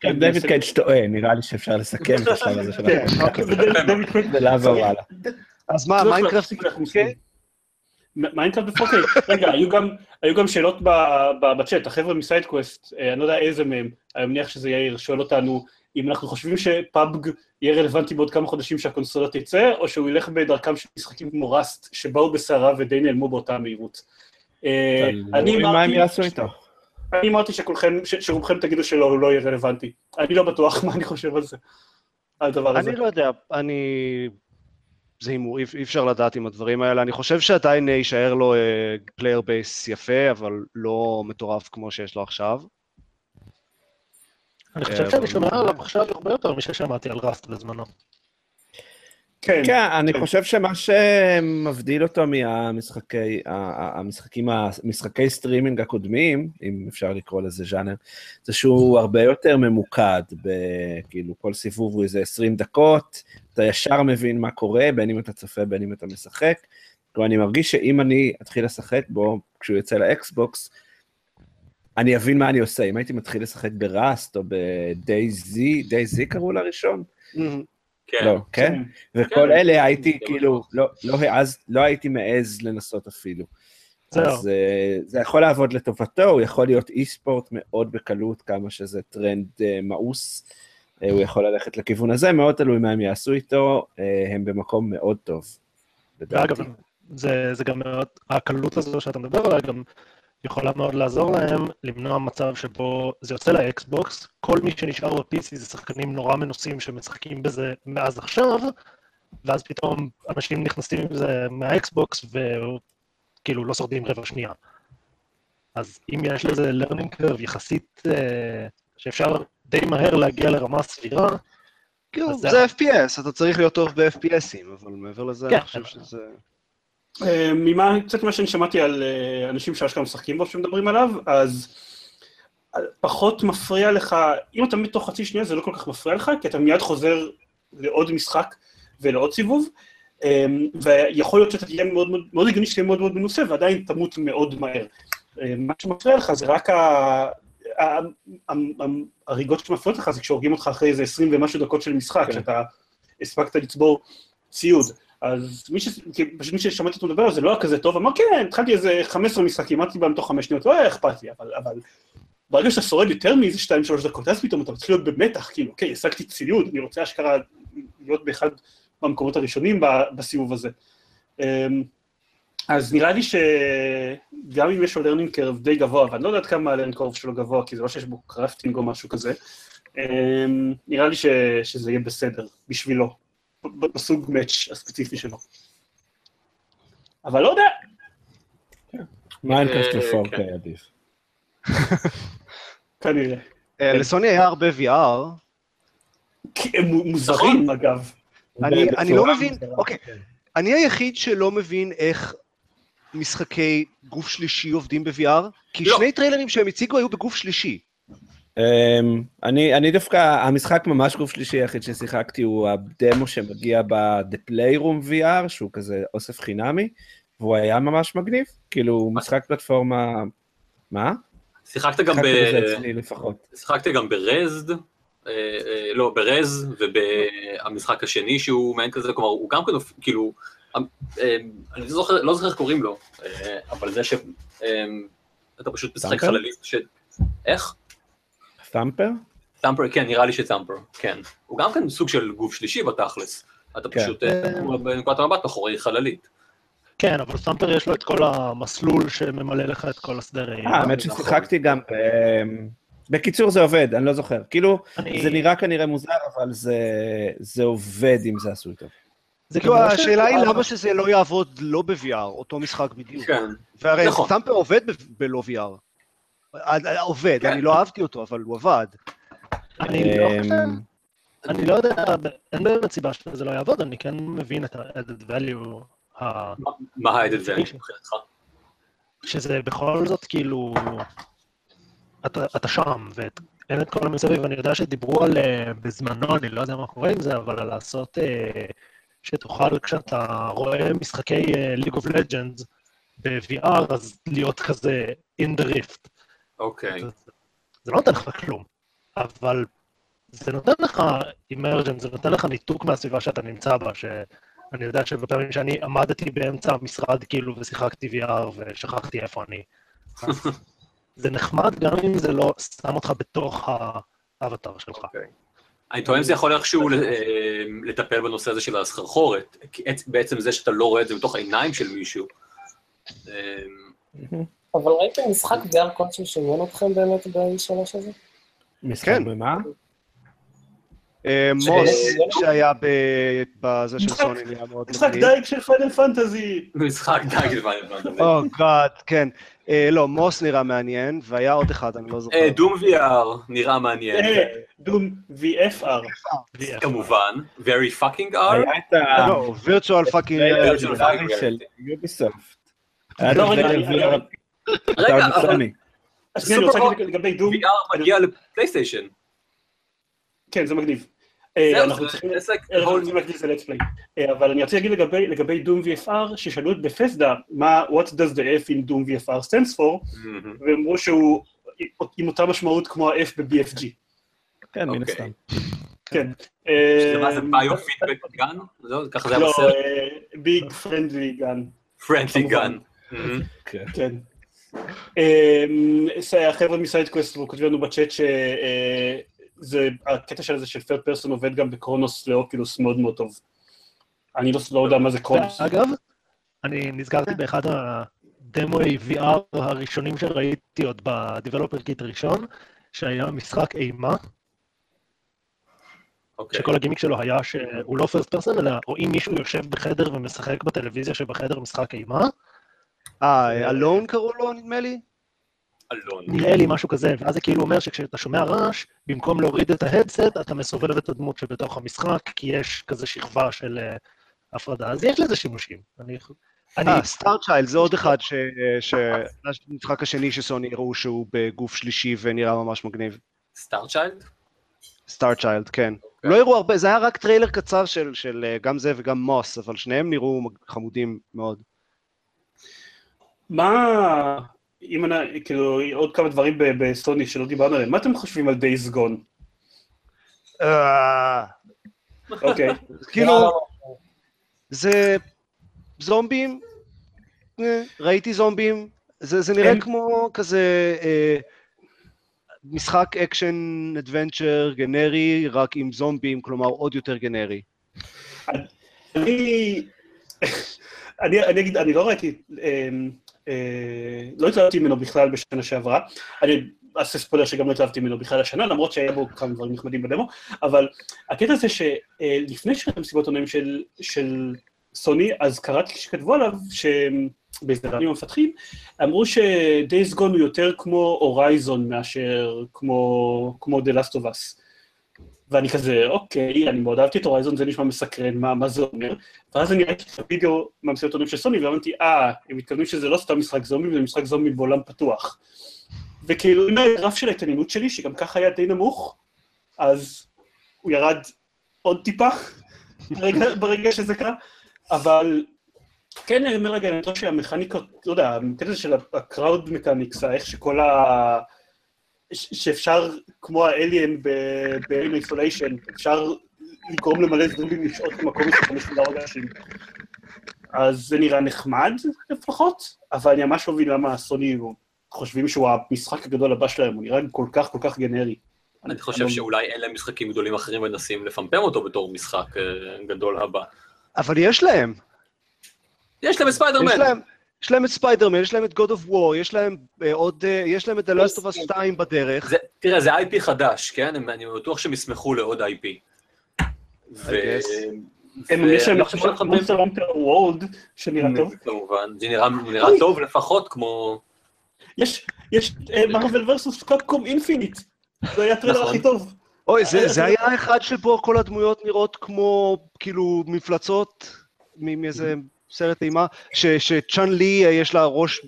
כן, דיוויד קייג' טועה, נראה לי שאפשר לסכם את השלב הזה של כן, הפרק. קייג' ולעבור הלאה. אז מה, מיינקראפט אנחנו עושים. מיינקראפט ב-4K. רגע, היו גם- היו גם שאלות בצ'אט, החבר'ה מסיידקווסט, אה, אני לא יודע איזה מהם, אני מניח שזה יאיר, שואל אותנו אם אנחנו חושבים שפאבג יהיה רלוונטי בעוד כמה חודשים שהקונסולה תצא, או שהוא ילך בדרכם של משחקים כמו ראסט, שבאו בסערה ודי נעלמו באותה מהירות. אה, אני רואים מה הם אמרתי- יעשו איתו. אני אמרתי שכולכם, שרובכם תגידו שלא, הוא לא יהיה רלוונטי. אני לא בטוח [LAUGHS] מה אני חושב על זה, על הדבר הזה. אני לא יודע, אני... זה הימור, אי אפשר לדעת עם הדברים האלה. אני חושב שעדיין אה, יישאר לו player base יפה, אבל לא מטורף כמו שיש לו עכשיו. אני אה, חושב שאני שומע עליו עכשיו הרבה יותר מששמעתי על ראסט בזמנו. כן, כן, אני כן. חושב שמה שמבדיל אותו מהמשחקי, המשחקים, המשחקי סטרימינג הקודמים, אם אפשר לקרוא לזה ז'אנר, זה שהוא הרבה יותר ממוקד, כאילו כל סיבוב הוא איזה 20 דקות, אתה ישר מבין מה קורה, בין אם אתה צופה, בין אם אתה משחק. כלומר, אני מרגיש שאם אני אתחיל לשחק בו, כשהוא יוצא לאקסבוקס, אני אבין מה אני עושה. אם הייתי מתחיל לשחק בראסט או בדייזי, דייזי קראו לראשון? כן. לא, כן? וכל כן. אלה הייתי כאילו. לא, לא העז, לא הייתי מעז לנסות אפילו. אז אה, זה יכול לעבוד לטובתו, הוא יכול להיות e-sport מאוד בקלות, כמה שזה טרנד אה, מאוס. אה, הוא יכול ללכת לכיוון הזה, מאוד תלוי מה הם יעשו איתו, הם במקום מאוד טוב. לדעתי. ואגב, זה, זה גם מאוד, הקלות הזו שאתה מדבר עליה גם יכולה מאוד לעזור להם למנוע מצב שבו זה יוצא לאקסבוקס, כל מי שנשאר ב-PC זה שחקנים נורא מנוסים שמשחקים בזה מאז עכשיו, ואז פתאום אנשים נכנסים עם זה מהאקסבוקס וכאילו לא שורדים רבע שנייה. אז אם יש לזה learning curve יחסית אה, שאפשר די מהר להגיע לרמה סבירה, כאילו, זה- זה FPS, אתה צריך להיות טוב ב-FPSים, אבל מעבר לזה, כן. אני חושב שזה... אה, ממה, קצת מה שאני שמעתי על אה, אנשים שאשכרה משחקים בו שמדברים עליו, אז אה, פחות מפריע לך, אם אתה מת תוך חצי שנייה זה לא כל כך מפריע לך, כי אתה מיד חוזר לעוד משחק ולעוד סיבוב, ויכול להיות שאתה תהיה מאוד מאוד, הגיוני שתהיה מאוד מאוד מנוסה ועדיין תמות מאוד מהר. מה שמפריע לך זה רק ה... ה- ה- ה- הריגות שמפריעות לך זה כשהורגים אותך אחרי איזה 20 ומשהו דקות של משחק, כן. שאתה הספקת לצבור ציוד. אז מי ש... פשוט מי ששמעתי אותו מדבר על זה לא היה כזה טוב, אמר כן, התחלתי איזה 15 משחקים, אמרתי בהם תוך חמש שניות, לא היה אכפת לי, אבל, אבל ברגע שאתה שורד יותר מאיזה 2-3 דקות, אז פתאום אתה מתחיל להיות במתח, כאילו, אוקיי, השגתי ציוד, אני רוצה אשכרה להיות באחד מהמקומות הראשונים בסיבוב הזה. אמ, אז נראה לי שגם אם יש לו learning curve די גבוה, ואני לא יודע עד כמה ה-learning curve שלו גבוה, כי זה לא שיש בו קרפטינג או משהו כזה, אמ, נראה לי ש... שזה יהיה בסדר בשבילו, בסוג מאץ' הספציפי שלו. אבל לא יודע, מיינקראפט אה, ל-4K כן. עדיף. [LAUGHS] כנראה. אה, לסוני היה הרבה VR, כי הם מו- מוזרים, אגב. אני, לא מבין, אוקיי. אני היחיד שלא מבין איך משחקי גוף שלישי עובדים ב-VR, כי לא. שני טריילרים שהם הציגו היו בגוף שלישי. אמ, אני אני דווקא, המשחק ממש גוף שלישי היחיד ששיחקתי הוא הדמו שמגיע ב-The Playroom VR, שהוא כזה אוסף חינמי, והוא היה ממש מגניב, כאילו משחק פלטפורמה, מה? שיחקת גם ב... שיחקתי גם ברזד, אה, אה, לא, ברז, ובמשחק השני שהוא מעין כזה, כלומר, הוא גם כאילו, כאילו, אה, אה, אני לא זוכר, לא זוכר איך קוראים לו, אה, אבל זה שאתה פשוט משחק? חללית, ש... איך? ת'אמפר? טמפר, כן, נראה לי שטמפר, כן. הוא גם כן סוג של גוף שלישי בתכלס. אתה כן. פשוט אה, בנקודת המבט מאחורי חללית. כן, אבל סאמפר יש לו את כל המסלול שממלא לך את כל ראייה. אה, האמת נכון. ששיחקתי גם, אמ, בקיצור זה עובד, אני לא זוכר, כאילו, אני- זה נראה כנראה מוזר, אבל זה- זה עובד אם זה עשוי טוב. זה כאילו, לא השאלה היא למה שזה לא יעבוד לא ב-VR, אותו משחק בדיוק. כן. והרי נכון. טמפר עובד ב- בלא VR. אה, עובד, כן. אני לא אהבתי אותו, אבל הוא עבד. אני לא אמ, חושב, אני לא יודע, אין באמת סיבה שזה לא יעבוד, אני כן מבין את ה-added value, ה- מה ה-added value מבחינתך? שזה בכל זאת כאילו, אתה, אתה שם, ואין את כל המסביב, אני יודע שדיברו על, אה, בזמנו, אני לא יודע מה קורה עם זה, אבל על לעשות, אה, שתוכל כשאתה רואה משחקי League of Legends ב-VR, אז להיות כזה in the rift. אוקיי. זה לא נותן לך כלום, אבל זה נותן לך אימרג'ן, זה נותן לך ניתוק מהסביבה שאתה נמצא בה, שאני יודע שבפעמים שאני עמדתי באמצע המשרד כאילו ושיחקתי VR ושכחתי איפה אני. [LAUGHS] זה נחמד גם אם זה לא שם אותך בתוך האבטר שלך. אני טוען שזה יכול איכשהו אה, לטפל בנושא הזה של הסחרחורת, בעצם זה שאתה לא רואה את זה בתוך העיניים של מישהו. אבל ראיתם משחק VR כלשהו שעניין אתכם באמת ב-E3 הזה? משחק כן. במה? אה, מוס שהיה ב- בזה של סוני נהיה מאוד משחק. דייג של פיינל פנטזי. משחק די גדול. oh god, כן. אה, לא, מוס נראה מעניין, והיה עוד אחד, אני לא זוכר. אה, דום VR נראה מעניין, דום VFR. כמובן, very fucking R. היה את ה... לא, virtual fucking... טריילר של של fucking של יוביסופט. היה לא, את רגע, אבל אני רוצה סופר- להגיד לגבי דום, VR מגיע לפלייסטיישן. כן, זה מגניב. אה, אנחנו צריכים... להקדיש את זה play. אה, אבל אני רוצה להגיד לגבי, דום VFR, ששאלו את בפסדה, מה, what does the F in דום VFR stands for, מהמם. והם אמרו שהוא עם אותה משמעות כמו ה-F ב-BFG. כן, מן אוקיי. הסתם. כן. שזה מה זה ביו-פידבק גן? זהו, ככה זה היה לא, בסרט? ביג פרנדלי גן. פרנדלי. גן. כן. אמ, החבר'ה מסיידקווסט כותבים לנו בצ'אט שזה, הקטע של זה של third person עובד גם בקרונוס לאוקילוס מאוד מאוד טוב. אני לא לא יודע מה זה קרונוס. אגב, אני נזכרתי באחד הדמוי VR הראשונים שראיתי עוד ב-Developer Kit הראשון, שהיה משחק אימה, אוקיי. שכל הגימיק שלו היה שהוא לא first person, אלא רואים מישהו יושב בחדר ומשחק בטלוויזיה שבחדר משחק אימה, אה, אלון קראו לו, נדמה לי? אלון. נראה לי משהו כזה, ואז זה כאילו אומר שכשאתה שומע רעש, במקום להוריד את ה headset, אתה מסובב את הדמות שבתוך המשחק, כי יש כזה שכבה של אה, הפרדה, אז יש לזה שימושים. אני... אני... אה, סטארצ'יילד זה עוד אחד ש... ש- המשחק השני שסוני הראו שהוא בגוף שלישי ונראה ממש מגניב. סטארצ'יילד? סטארצ'יילד, כן. לא הראו הרבה, זה היה רק טריילר קצר של, של אה, גם זה וגם מוס, אבל שניהם נראו חמודים מאוד. מה, אם אני, כאילו, עוד כמה דברים בסוני שלא דיברנו עליהם, מה אתם חושבים על Days Gone? אה, אוקיי. [LAUGHS] כאילו, זה זומבים, אה, ראיתי זומבים, זה, זה נראה כמו כזה אה, משחק action adventure גנרי, רק עם זומבים, כלומר עוד יותר גנרי. אני, [LAUGHS] אני, אני אגיד, אני לא ראיתי, אמ, לא התלהבתי ממנו בכלל בשנה שעברה, אני אעשה ספוילר שגם לא התלהבתי ממנו בכלל השנה, למרות שהיה בו כמה דברים נחמדים בדמו, אבל הקטע זה שלפני שהיו מסיבות עיתונאים של, של סוני, אז קראתי שכתבו עליו, רעיון המפתחים, אמרו ש-Days Gone הוא יותר כמו הורייזון מאשר כמו, כמו The Last of Us. ואני כזה, אוקיי, אני מאוד אהבתי את הורייזון, זה נשמע מסקרן, מה, מה זה אומר? ואז אני ראיתי את הוידאו מהמסיבות עונים של סוני, ואמרתי, אה, הם מתכוונים שזה לא סתם משחק זומבים, זה משחק זומבים בעולם פתוח. וכאילו, עם הגרף של ההתעניינות שלי, שגם ככה היה די נמוך, אז הוא ירד עוד טיפה ברגע, [LAUGHS] ברגע שזה קרה, אבל כן, אני אומר רגע, אני חושב שהמכניקות, לא יודע, הקטע של הקראוד מקניקס, איך שכל ה... שאפשר, כמו האליין ב-Alien איסוליישן, אפשר לגרום למלא זדומים לשהות במקום של של להרוג אנשים. אז זה נראה נחמד לפחות, אבל אני ממש לא מבין למה סוני חושבים שהוא המשחק הגדול הבא שלהם, הוא נראה כל כך כל כך גנרי. אני חושב שאולי אין להם משחקים גדולים אחרים ומנסים לפמפם אותו בתור משחק אה, גדול הבא. אבל יש להם, יש להם את ספיידרמן. יש להם, את ספיידרמן, יש להם את God of War, יש להם אה, עוד, אה, יש להם את The Last of Us 2 בדרך. זה, תראה, זה IP חדש, כן? הם- אני בטוח שהם ישמחו לעוד IP. הם, יש להם מדברים- Monster Hunter World, שנראה טוב. כמובן, זה נראה, טוב לפחות כמו... יש, יש Marvel vs. Capcom Infinite, זה היה הטריילר נכון. הכי טוב. אוי, זה, זה היה אחד שבו כל הדמויות נראות כמו, כאילו, מפלצות מ- מאיזה סרט אימה, ש- ש Chun-Li אה, יש לה ראש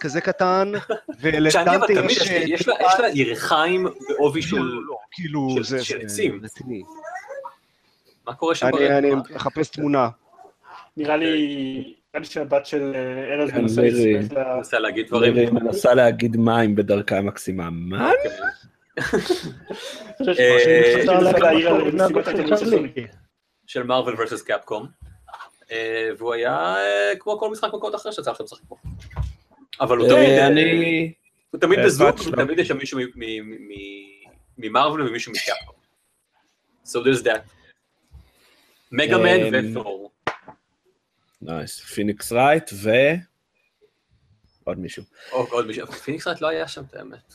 כזה קטן, [LAUGHS] תמיד יש... יש לה- יש לה יש לה ירכיים בעובי של... לא, לא, כאילו, זה עצים. מה קורה שם? אני מחפש תמונה. נראה לי, נראה לי שהבת של אה, ארז כן, מנסה להגיד דברים. מנסה להגיד מים בדרכה המקסימה. מה? אוקיי. אני חושב אה, שאני אפשר מנסה להגיד להעיר על משהו מסיבת מהגוף של מארוול ורסס קפקום. והוא היה אה, כמו כל משחק מכות אחר שיצא עכשיו לשחק בו. אבל הוא תמיד... אה, אה, אני... הוא תמיד אה, בזוג. ותמיד יש שם מישהו מ- מ- מ- ממרוויל ומישהו מקפקום. So there's that. Mega Man אמ, ו Thor. Nice. Phoenix Wright ו... עוד מישהו. עוד מישהו. Phoenix Wright לא היה שם, את האמת.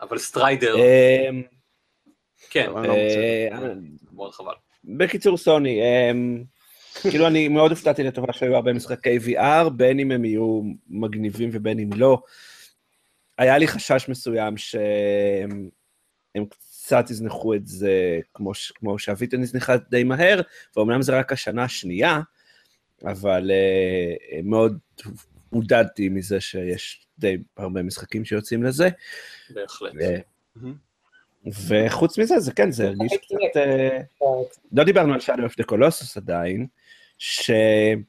אבל Strider, אמ, כן, אני לא. אה, מאוד חבל. בקיצור, סוני, אמ, כאילו אני מאוד הופתעתי לטובה שהיו הרבה משחקי VR, בין אם הם יהיו מגניבים ובין אם לא. היה לי חשש מסוים שהם הם קצת יזנחו את זה, כמו, ש- כמו שהוויטן הזניחה די מהר, ואומנם זה רק השנה השנייה, אבל uh, מאוד עודדתי מזה שיש די הרבה משחקים שיוצאים לזה. בהחלט. ו- וחוץ מזה, זה כן, זה הרגיש קצת... אה, לא דיברנו על Shadow of the Colossus עדיין, שעד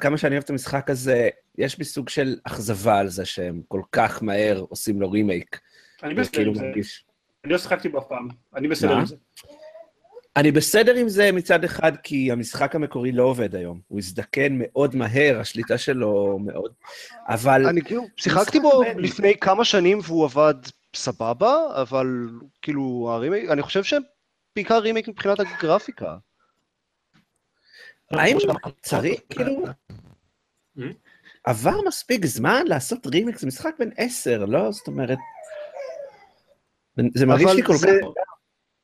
כמה שאני אוהב את המשחק הזה, יש בי סוג של אכזבה על זה שהם כל כך מהר עושים לו רימייק. אני בסדר וכאילו עם זה, מרגיש... אני לא שיחקתי בו אף פעם, אני בסדר מה? עם זה. אני בסדר עם זה מצד אחד, כי המשחק המקורי לא עובד היום. הוא הזדקן מאוד מהר, השליטה שלו מאוד... אבל... אני כאילו, שיחקתי בו מעניין. לפני כמה שנים והוא עבד סבבה, אבל כאילו, הרימייק, אני חושב שהם בעיקר רימייק מבחינת הגרפיקה. האם צריך, כאילו... Hmm? עבר מספיק זמן לעשות רימיקס, זה משחק בן עשר, לא? זאת אומרת... זה מרגיש לי כל זה-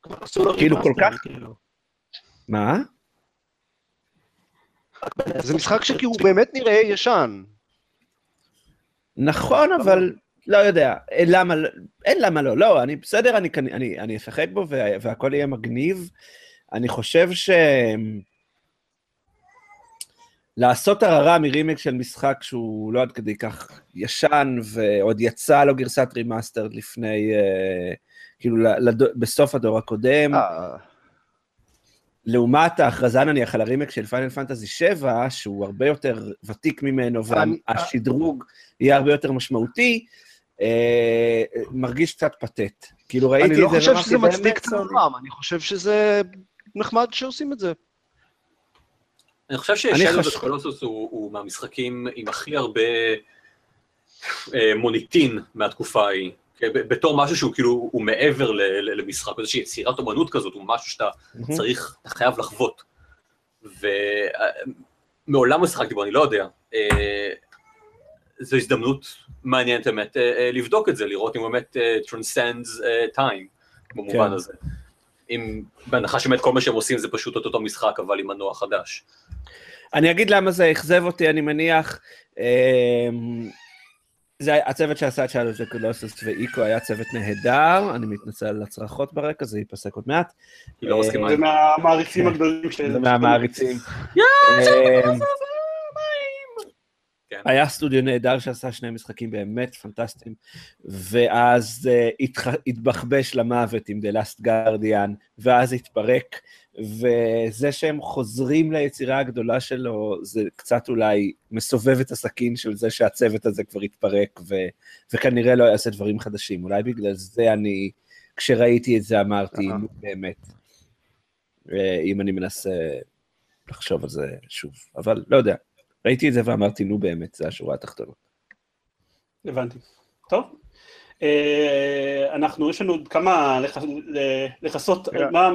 כך... כאילו, כל כך- מה? זה משחק שכאילו באמת נראה ישן. נכון, אבל לא יודע, אה, למה, לא- אין למה לא, לא, אני בסדר, אני, אני, אני אשחק בו וה, והכל יהיה מגניב. אני חושב ש... לעשות הררה מרימיק של משחק שהוא לא עד כדי כך ישן, ועוד יצא לו גרסת רימאסטר לפני, אה, כאילו. בסוף הדור הקודם, אה, לעומת ההכרזה נניח על הרימק של פיינל פנטזי 7, שהוא הרבה יותר ותיק ממנו, אני- והשדרוג יהיה הרבה יותר משמעותי, אה, מרגיש קצת פתט. כאילו ראיתי אני את לא זה חושב ואמרתי, שזה מצדיק את. העולם, אני חושב שזה נחמד שעושים את זה. אני חושב ששלו חושב- וקולוסוס הוא, הוא מהמשחקים עם הכי הרבה אה, מוניטין מהתקופה ההיא. כן, בתור משהו שהוא כאילו, הוא מעבר למשחק, איזושהי יצירת אומנות כזאת, הוא משהו שאתה. צריך, אתה חייב לחוות. ומעולם לא שיחקתי בו, אני לא יודע. אה, זו הזדמנות מעניינת באמת אה, אה, לבדוק את זה, לראות אם באמת אה, transcends אה, time, במובן כן. הזה. אם, בהנחה שבאמת כל מה שהם עושים זה פשוט אותו משחק, אבל עם מנוע חדש. אני אגיד למה זה אכזב אותי, אני מניח. אמ, זה הצוות שעשה את שאלו זה קולוסוס ואיקו היה צוות נהדר, אני מתנצל על הצרחות ברקע, זה ייפסק עוד מעט. היא לא מסכימה. זה מהמעריצים הגדולים של... זה מהמעריצים. [LAUGHS] אמ, כן. היה סטודיו נהדר שעשה שני משחקים באמת פנטסטיים, ואז uh, התח... התבחבש למוות עם The Last Guardian, ואז התפרק, וזה שהם חוזרים ליצירה הגדולה שלו, זה קצת אולי מסובב את הסכין של זה שהצוות הזה כבר התפרק, ו... וכנראה לא יעשה דברים חדשים. אולי בגלל זה אני, כשראיתי את זה אמרתי. נו באמת, אה, אם אני מנסה לחשוב על זה שוב, אבל לא יודע. ראיתי את זה ואמרתי, נו באמת, זה השורה התחתונה. הבנתי. טוב. אה, אנחנו, יש לנו עוד כמה ל- לכסות. מה...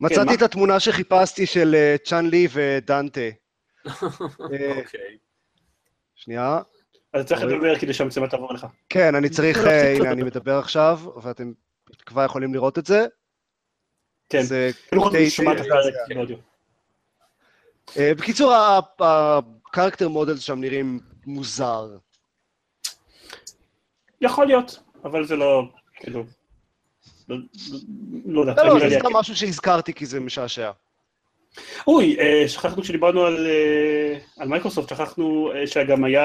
מצאתי מה? את התמונה שחיפשתי של אה, צ'אן לי ודנטה. [LAUGHS] אה, אוקיי. שנייה. אז צריך לדבר כדי שהמצלמה תעבור לך. כן, אני צריך, לא, אה, הנה, אני. מדבר עכשיו, ואתם כבר יכולים לראות את זה. כן, זה כאילו די- שומעת את די- הפרק באודיו. אה, בקיצור, ה- ה- ה character models שם נראים מוזר. יכול להיות, אבל זה לא, כאילו... לא- לא יודעת, לא, לא, זה לי סתם משהו שהזכרתי כי זה משעשע. אוי, אה, שכחנו כשדיברנו על, אה, על מייקרוסופט, שכחנו אה, שגם היה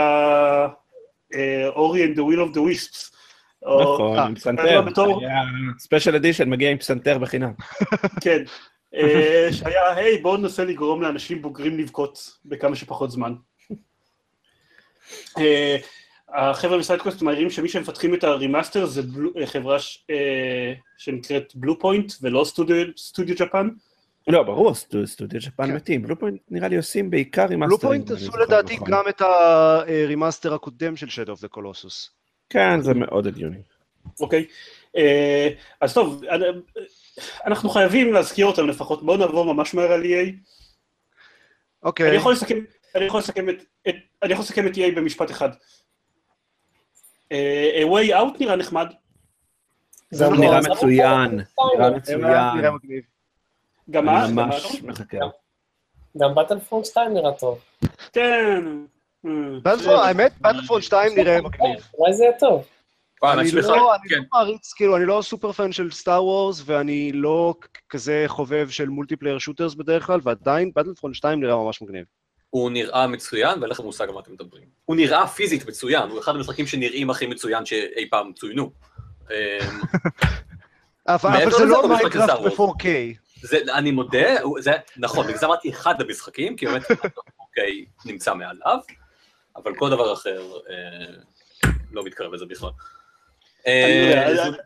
אה, Ori and the Will of the Wisps. נכון, אה, עם פסנתר. Special edition, מגיע עם פסנתר בחינם. כן. אה, שהיה, היי, בואו ננסה לגרום לאנשים בוגרים לבכות בכמה שפחות זמן. אה, החבר'ה מ Sidequest מעירים שמי שמפתחים את ה remaster זה Blue- אה, חברה שנקראת Bluepoint ולא סטודיו סטודיו Japan. לא, ברור, סטו- סטודיו Japan כן. מתים. Bluepoint נראה לי עושים בעיקר עם Bluepoint עשו לדעתי גם את ה remaster הקודם של Shadow of the Colossus. כן, זה מאוד הגיוני. אוקיי. אז טוב, אנחנו חייבים להזכיר אותם לפחות. בואו נעבור ממש מהר על EA. אוקיי. אני יכול לסכם, אני יכול לסכם את, את, אני יכול לסכם את EA במשפט אחד. אה, A way out נראה נחמד. זה נראה מצוין, נראה מצוין. גם מה? ממש? מחכה. גם בטלפורט 2 נראה טוב. כן. אה, בטלפון, האמת, בטלפון 2 נראה מגניב. אולי זה יהיה טוב. אני לא אני כן. לא מעריץ, כאילו, אני לא סופר פן של סטאר וורס, ואני לא כזה חובב של מולטיפלייר שוטרס בדרך כלל, ועדיין בטלפון 2 נראה ממש מגניב. הוא נראה מצוין, ואין לכם מושג על מה אתם מדברים. הוא נראה פיזית מצוין, הוא אחד המשחקים שנראים הכי מצוין שאי פעם צוינו. אמ, אבל זה לא מיינקראפט וורס. ב-4K. זה, אני מודה, זה, נכון, בגלל זה אמרתי אחד המשחקים, כי באמת, אוקיי, נמצא מעליו, אבל כל דבר אחר אה, לא מתקרב לזה בכלל.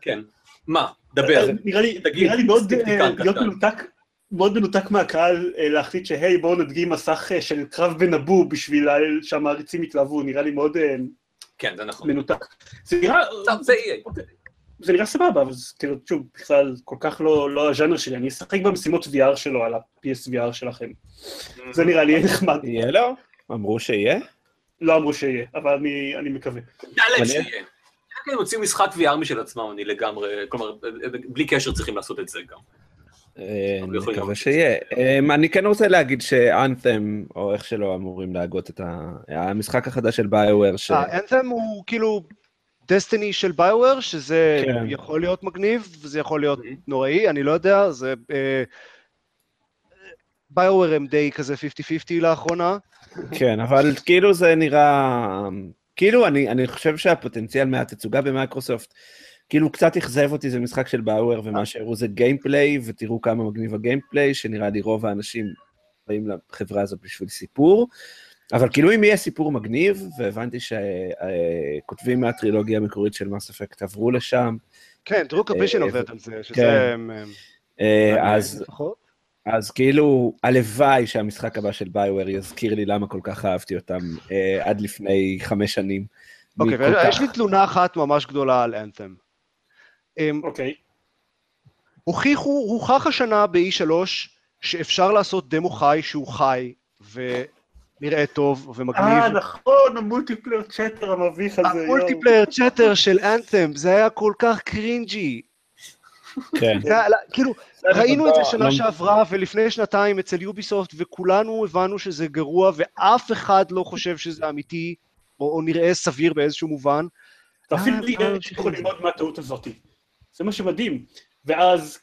כן. מה? דבר. נראה לי, תגיד, נראה לי מאוד אה. מנותק, מאוד מנותק מהקהל אה, להחליט שהי בואו נדגים מסך אה, של קרב בנבו בשביל שהמעריצים יתלהבו, נראה לי מאוד אה, כן, זה נכון. מנותק. זה נראה, טוב, זה. אוקיי. זה נראה סבבה, אבל זה כאילו, שוב, בכלל כל כך לא, לא הז'אנר שלי, אני אשחק במשימות VR שלו על ה-PSVR שלכם. זה נראה לי נחמד. יהיה לו? אמרו שיהיה? לא אמרו שיהיה, אבל אני, אני מקווה. היה להם הם הוציאו משחק VR משל עצמם, אני לגמרי, כלומר, בלי קשר צריכים לעשות את זה גם. אה, להיות. שיהיה. אמ, אני כן רוצה להגיד שאנתם, או איך שלא אמורים להגות את. המשחק החדש של ביואר. אה, אנת'ם הוא כאילו דסטיני של ביואר, שזה כן. יכול להיות מגניב, וזה יכול להיות Mhm. נוראי, אני לא יודע, זה... BioWare הם די כזה 50-50 לאחרונה. כן, אבל כאילו זה נראה... כאילו, אני, אני חושב שהפוטנציאל מהתצוגה במייקרוסופט, כאילו קצת אכזב אותי, זה משחק של BioWare, ומה שהראו זה gameplay, ותראו כמה מגניב ה gameplay, שנראה לי רוב האנשים באים לחברה הזאת בשביל סיפור. אבל כאילו אם יהיה סיפור מגניב, והבנתי שכותבים מהטרילוגיה המקורית של Mass Effect עברו לשם, כן, Drew Karpyshyn אה, עובד על זה, שזה... כן. אמ, אה, אז. אז כאילו, הלוואי שהמשחק הבא של BioWare יזכיר לי למה כל כך אהבתי אותם אה, עד לפני חמש שנים. אוקיי, כך- ויש לי תלונה אחת ממש גדולה על Anthem. אוקיי. הוכיחו, הוכח השנה ב-E3 שאפשר לעשות דמו חי שהוא חי ונראה טוב אה, ומגניב. נכון, ה multiplayer chatter המביך הזה. ה multiplayer chatter של Anthem, זה היה כל כך cringy. כן. [LAUGHS] כאילו, ראינו את זה שנה לא- שעברה ולפני שנתיים אצל Ubisoft וכולנו הבנו שזה גרוע ואף אחד לא חושב שזה אמיתי או, או נראה סביר באיזשהו מובן. אפילו אה, לא אה, יכול ללמוד מהטעות הזאת. זה מה שמדהים. ואז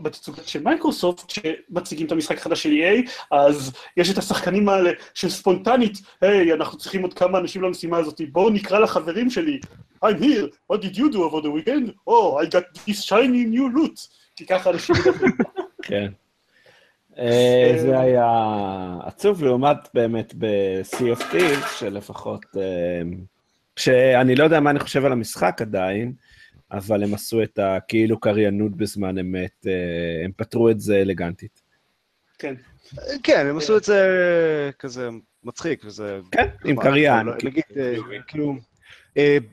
בתצוגה של מייקרוסופט, שמציגים את המשחק החדש של EA, אז יש את השחקנים האלה של ספונטנית, היי, אנחנו צריכים עוד כמה אנשים למשימה הזאת, בואו נקרא לחברים שלי, I'm here, what did you do over the weekend? Oh, I got this shiny new loot. כי ככה אנשים מדברים. [LAUGHS] כן. אה, זה היה עצוב לעומת באמת ב-Sea of Thieves, שלפחות, אה, שאני לא יודע מה אני חושב על המשחק עדיין, אבל הם עשו את הכאילו קריינות בזמן אמת, אה, הם פתרו את זה אלגנטית. כן. כן, הם עשו את זה כזה מצחיק וזה... כן, עם קריין. לא-. נגיד, כאילו,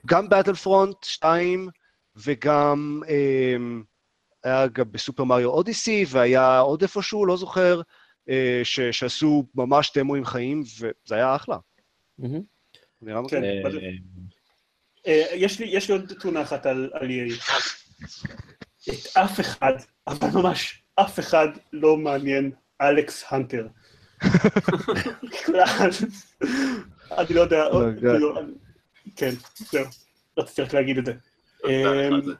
גם באטל פרונט 2 וגם היה גם בסופר מריו אודיסי, והיה עוד איפשהו, לא זוכר, שעשו ממש דמוים חיים, וזה היה אחלה. נראה כן. אה, יש לי יש לי עוד תלונה אחת על על EA. את אף אחד, אבל ממש אף אחד לא מעניין אלכס הנטר. בכלל. אני לא יודע, God. כאילו, אני- כן, זהו, רציתי רק להגיד את זה. זה?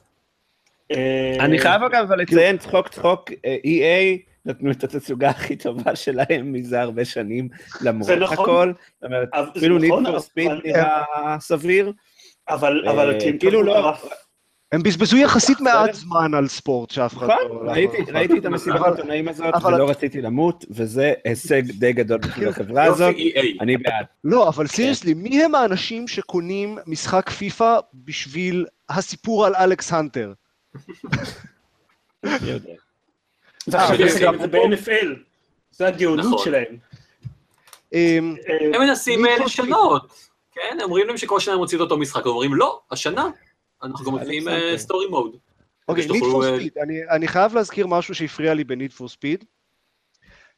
אה, אני חייב אגב אבל לציין צחוק צחוק, אה, EA נתנו את התצוגה הכי טובה שלהם מזה הרבה שנים, למרות זה נכון. הכל. זאת אומרת, אבל- זה אפילו נכון, need for אבל- speed נראה סביר. אבל אבל אה, הם כאילו לא-. הם בזבזו יחסית מעט. זמן על ספורט שאף אחד נכון, לא... ראיתי- ראיתי את המסיבת אבל- העיתונאים הזאת אבל- ולא רציתי למות, וזה הישג די גדול בשביל החברה הזאת. אני בעד. לא, אבל סיריוסלי, מי הם האנשים שקונים משחק פיפא בשביל הסיפור על אלכס הנטר? זה- ב-NFL. זה הגאונות נכון. שלהם. אמ, אה, הם מנסים אה, לשנות. כן, אומרים להם שכל שנה הם מוציאים את אותו משחק, אומרים לא, השנה אנחנו גם מוציאים. סטורי מוד. אוקיי, כדי Need שתוכלו, for אה, Speed, אני, אני חייב להזכיר משהו שהפריע לי ב-Need for Speed.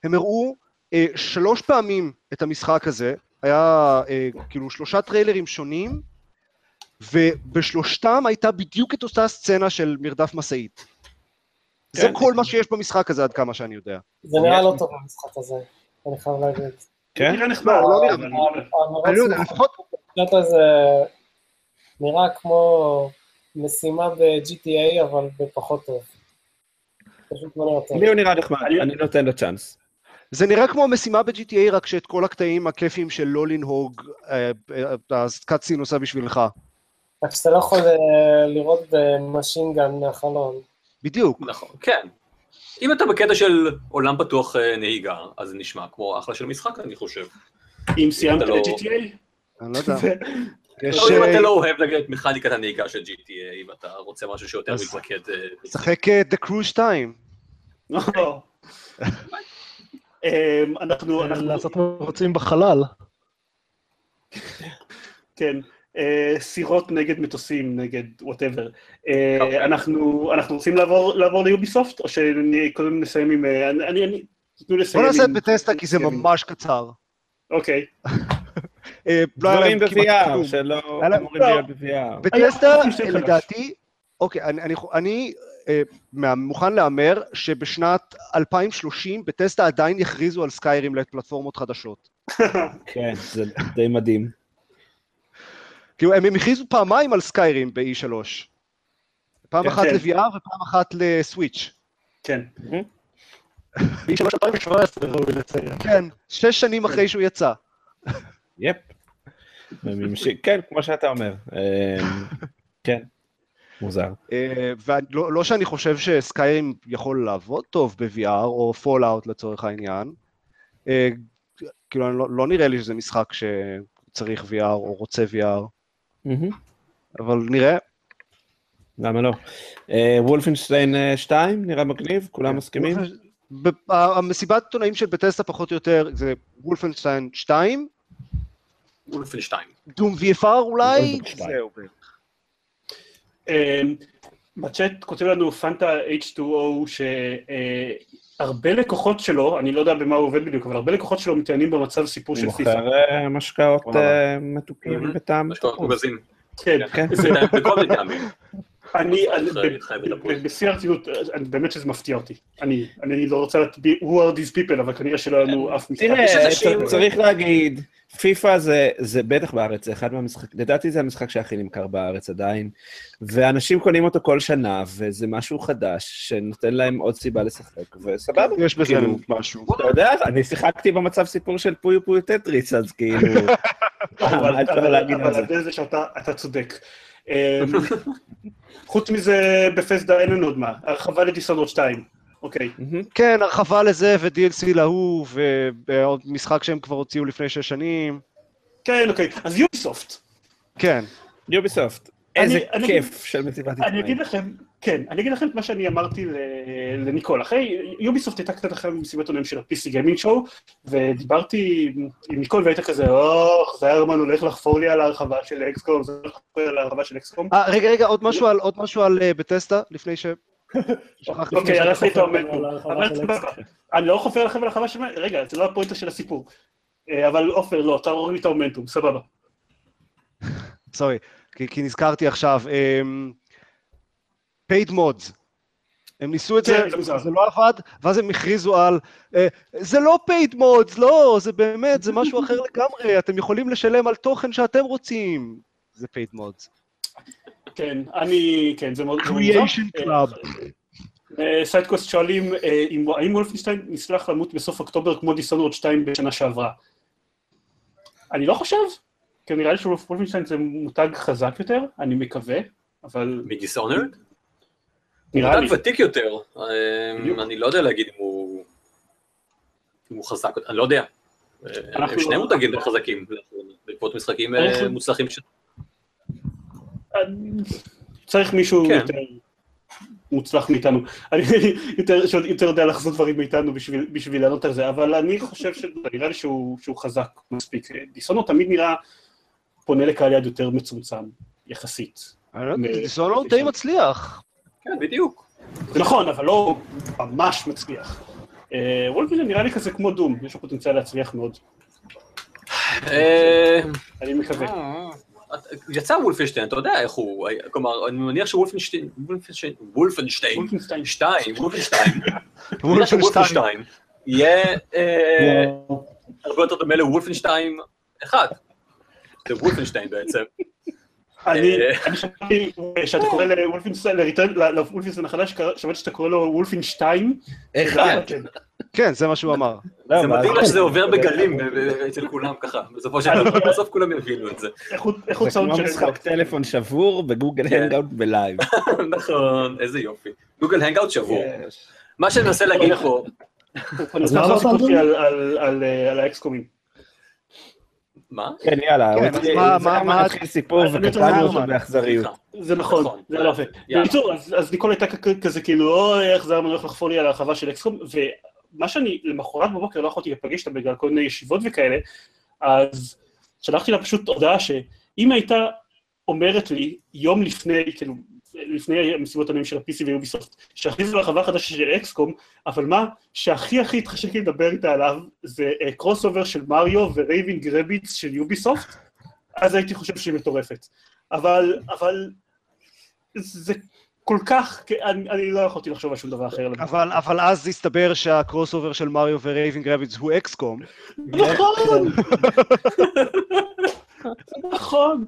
הם הראו אה, שלוש פעמים את המשחק הזה, היה אה, כאילו שלושה טריילרים שונים, ובשלושתם הייתה בדיוק את אותה סצנה של מרדף משאית. זה כן. כל מה שיש במשחק הזה עד כמה שאני יודע. זה נראה לא טוב במשחק הזה, אני חייב להגיד. כן? נראה נחמד. לא, נראה, אבל- אני לא לפחות מבחינת הזה נראה כמו משימה ב-GTA, אבל בפחות טוב. לא נראה טוב. לי הוא נראה נחמד, אני- נותן לו צ'אנס. זה נראה כמו משימה ב-GTA, רק שאת כל הקטעים הכיפיים של לא לנהוג, אה, אה, אז קאצין עושה בשבילך. רק שאתה לא יכול אה, לראות במשינגן מהחלון. בדיוק. נכון, כן. אם אתה בקטע של עולם פתוח אה, נהיגה, אז זה נשמע כמו אחלה של משחק, אני חושב. אם סיימת אתה לא- את GTA? אני לא יודע. יש... אבל אם אה, אתה לא אוהב את מכניקת הנהיגה של GTA, ואתה רוצה משהו שיותר מתמקד... אה. שחק The Crew 2. לא. אמ, אנחנו, אנחנו, מבצעים בחלל. כן, סירות נגד מטוסים, נגד וואטאבר. אוקיי. אנחנו אנחנו רוצים לעבור ליוביסופט, או שקודם נסיים עם... אה, אני, תנו לסיים בוא נעשה עם- את בטסטה כי זה עם- ממש קצר. אוקיי. אה, לא דברים ב-VR. שלא אמורים לא. להיות ב-VR. בטסטה. לדעתי, אוקיי, אני, אני, אני אה, מה- מוכן להמר שבשנת 2030 בטסטה עדיין יכריזו על סקיירים לפלטפורמות חדשות. [LAUGHS] כן, זה די מדהים. כאילו, הם הכריזו פעמיים על סקיירים ב-E3. פעם כן, אחת כן. ל-VR ופעם אחת ל Switch. כן. באיש 2017 ראוי לציין. כן, שש שנים אחרי שהוא יצא. Yep. כן, כמו שאתה אומר. אמ, כן, מוזר. אה, ולא לא שאני חושב ש Skyrim יכול לעבוד טוב ב-VR, או Fallout לצורך העניין. אה, כאילו, לא, לא נראה לי שזה משחק שצריך VR או רוצה VR. אבל נראה. למה לא? אה, וולפנשטיין אה, 2, נראה מגניב, כולם מסכימים? ב- המסיבת עיתונאים של בטסטה פחות או יותר זה וולפנשטיין 2, וולפנשטיין. דום VFR אולי. זהו. אמ, בצ'אט כותב לנו פנטה H2O שהרבה לקוחות שלו, אני לא יודע במה הוא עובד בדיוק, אבל הרבה לקוחות שלו מתעניינים במצב סיפור הוא של פיפ"א. מוכר אה, משקאות וואלה. אה, מתוקים מהמם. בטעם. משקאות. מוגזים. כן, כן. בכל מיני טעמים. אני, בשיא הרצינות, אני- באמת שזה מפתיע אותי. אני אני לא רוצה לדעת who are these people, אבל כנראה שלא היה לנו אף משחק. תראה, צריך להגיד, פיפא זה, זה בטח בארץ, זה אחד מהמשחקים, לדעתי זה המשחק שהכי נמכר בארץ עדיין, ואנשים קונים אותו כל שנה, וזה משהו חדש, שנותן להם עוד סיבה לשחק, וסבבה. יש בזה כאילו, משהו. אתה יודע, אני שיחקתי במצב סיפור של פויו פויו טטריס, אז כאילו, [LAUGHS] אבל אפשר אבל- להגיד אבל על זה? ההבדל זה שאתה אתה צודק. אמ, חוץ מזה, בפסדה אין לנו עוד מה, הרחבה לדיסונורד 2. אוקיי. כן, הרחבה לזה ו-DLC להוא, ועוד משחק שהם כבר הוציאו לפני שש שנים. כן, אוקיי. אז יוביסופט. כן. יוביסופט, אני- איזה אני- כיף של מסיבת אני עיתונאים. אגיד לכם, כן, אני אגיד לכם את מה שאני אמרתי לניקול. אחרי, יוביסופט הייתה קצת אחרי מסיבת עונאים של ה-PC גיימינג שואו, ודיברתי עם ניקול והייתה כזה, אוח, זה הרמן הולך לחפור לי על ההרחבה של אקסקום, זה הולך לחפור לי על ההרחבה של אקסקום. אה, רגע, רגע, עוד משהו על, עוד משהו על אה, בטסטה, לפני ש... אוקיי, הרסת לי את האומנטום. אבל סבבה. אקסקום. אני לא חופר לכם על הרחבה של... רגע, זה לא הפואנטה של הסיפור. אה, אבל עופר, לא, תערור לי את האומנטום, סבבה. סורי, כי, כי נזכרתי עכשיו. אמ, paid mods. הם ניסו את כן, זה, זה מוזר. זה לא עבד, ואז הם הכריזו על, אה, זה לא paid mods, לא, זה באמת, זה משהו אחר לגמרי, אתם יכולים לשלם על תוכן שאתם רוצים. זה paid mods. כן, אני... כן, זה מאוד... מאוד Creation מוזר. Club. אה, Sidequest שואלים אה, אם- האם Wolfenstein נשלח למות בסוף אוקטובר כמו Dishonored 2 בשנה שעברה. אני לא חושב, כי נראה לי ש Wolfenstein זה מותג חזק יותר, אני מקווה, אבל מדיסונרד? נראה לי. מותג ותיק יותר. בדיוק. אני לא יודע להגיד אם הוא... אם הוא חזק, אני לא יודע. הם שני מותגים חזקים, בעקבות משחקים אה, מוצלחים ש... אה, צריך מישהו כן. יותר מוצלח מאיתנו. אני יותר, יותר יודע לחזות דברים מאיתנו בשביל, בשביל לענות על זה, אבל אני חושב שנראה לי שהוא, שהוא חזק מספיק. דיסונורד תמיד נראה פונה לקהל יד יותר מצומצם, יחסית. לא דיסונורד די מצליח. כן, בדיוק. זה נכון, אבל לא ממש מצליח. אה, וולפנשטיין נראה לי כזה כמו דום, יש לו פוטנציאל להצליח מאוד. אה, אני מקווה. יצא וולפנשטיין, אתה יודע איך הוא, כלומר, אני מניח שוולפנשטיין, וולפנשטיין, וולפנשטיין, וולפנשטיין. שתיים, וולפנשטיין, [LAUGHS] וולפנשטיין. יהיה אה, וואו. הרבה יותר דומה ל Wolfenstein אחד. זה Wolfenstein בעצם. אני אה. אני שמעתי שאתה קורא ל Wolfenstein החדש, שמעתי שאתה קורא לו וולפנשטיין. אחד. כן. כן, זה מה שהוא אמר. לא, זה מדהים לך שזה [LAUGHS] עובר בגלים אצל כולם ככה, בסופו של דבר, בסוף כולם יבינו את זה. איכות איכות זה סאונד כמו של משחק טלפון שבור בגוגל כן. Hangout בלייב. [LAUGHS] נכון, איזה יופי. גוגל הנגאוט שבור. מה שאני מנסה להגיד פה, אז מה אמרת, אה, על האקסקומים. מה? כן, יאללה, כן, מה- מתחיל סיפור וקטענו אותו באכזריות. סליחה. זה נכון, נכון. זה לא יפה. בקיצור, אז ניקול הייתה כזה כאילו, אוי, איך זה היה הולך לחפור לי על ההרחבה של אקסקום, מה שאני למחרת בבוקר לא יכולתי להיפגש איתה בגלל כל מיני ישיבות וכאלה, אז שלחתי לה פשוט הודעה שאם הייתה אומרת לי יום לפני, כאילו, לפני המסיבות עיתונאים של ה-PC ויוביסופט, שהכריזו על הרחבה חדשה של XCOM, אבל מה שהכי הכי התחשק לי לדבר איתה עליו, זה crossover של מריו ו Raving Rabbids של יוביסופט, אז הייתי חושב שהיא מטורפת. אבל, אבל, זה כל כך, אני, אני לא יכולתי לחשוב על שום דבר אחר. אבל, אבל אז הסתבר שה crossover של מריו ו Raving Rabbids הוא XCOM. נכון! [LAUGHS] נכון.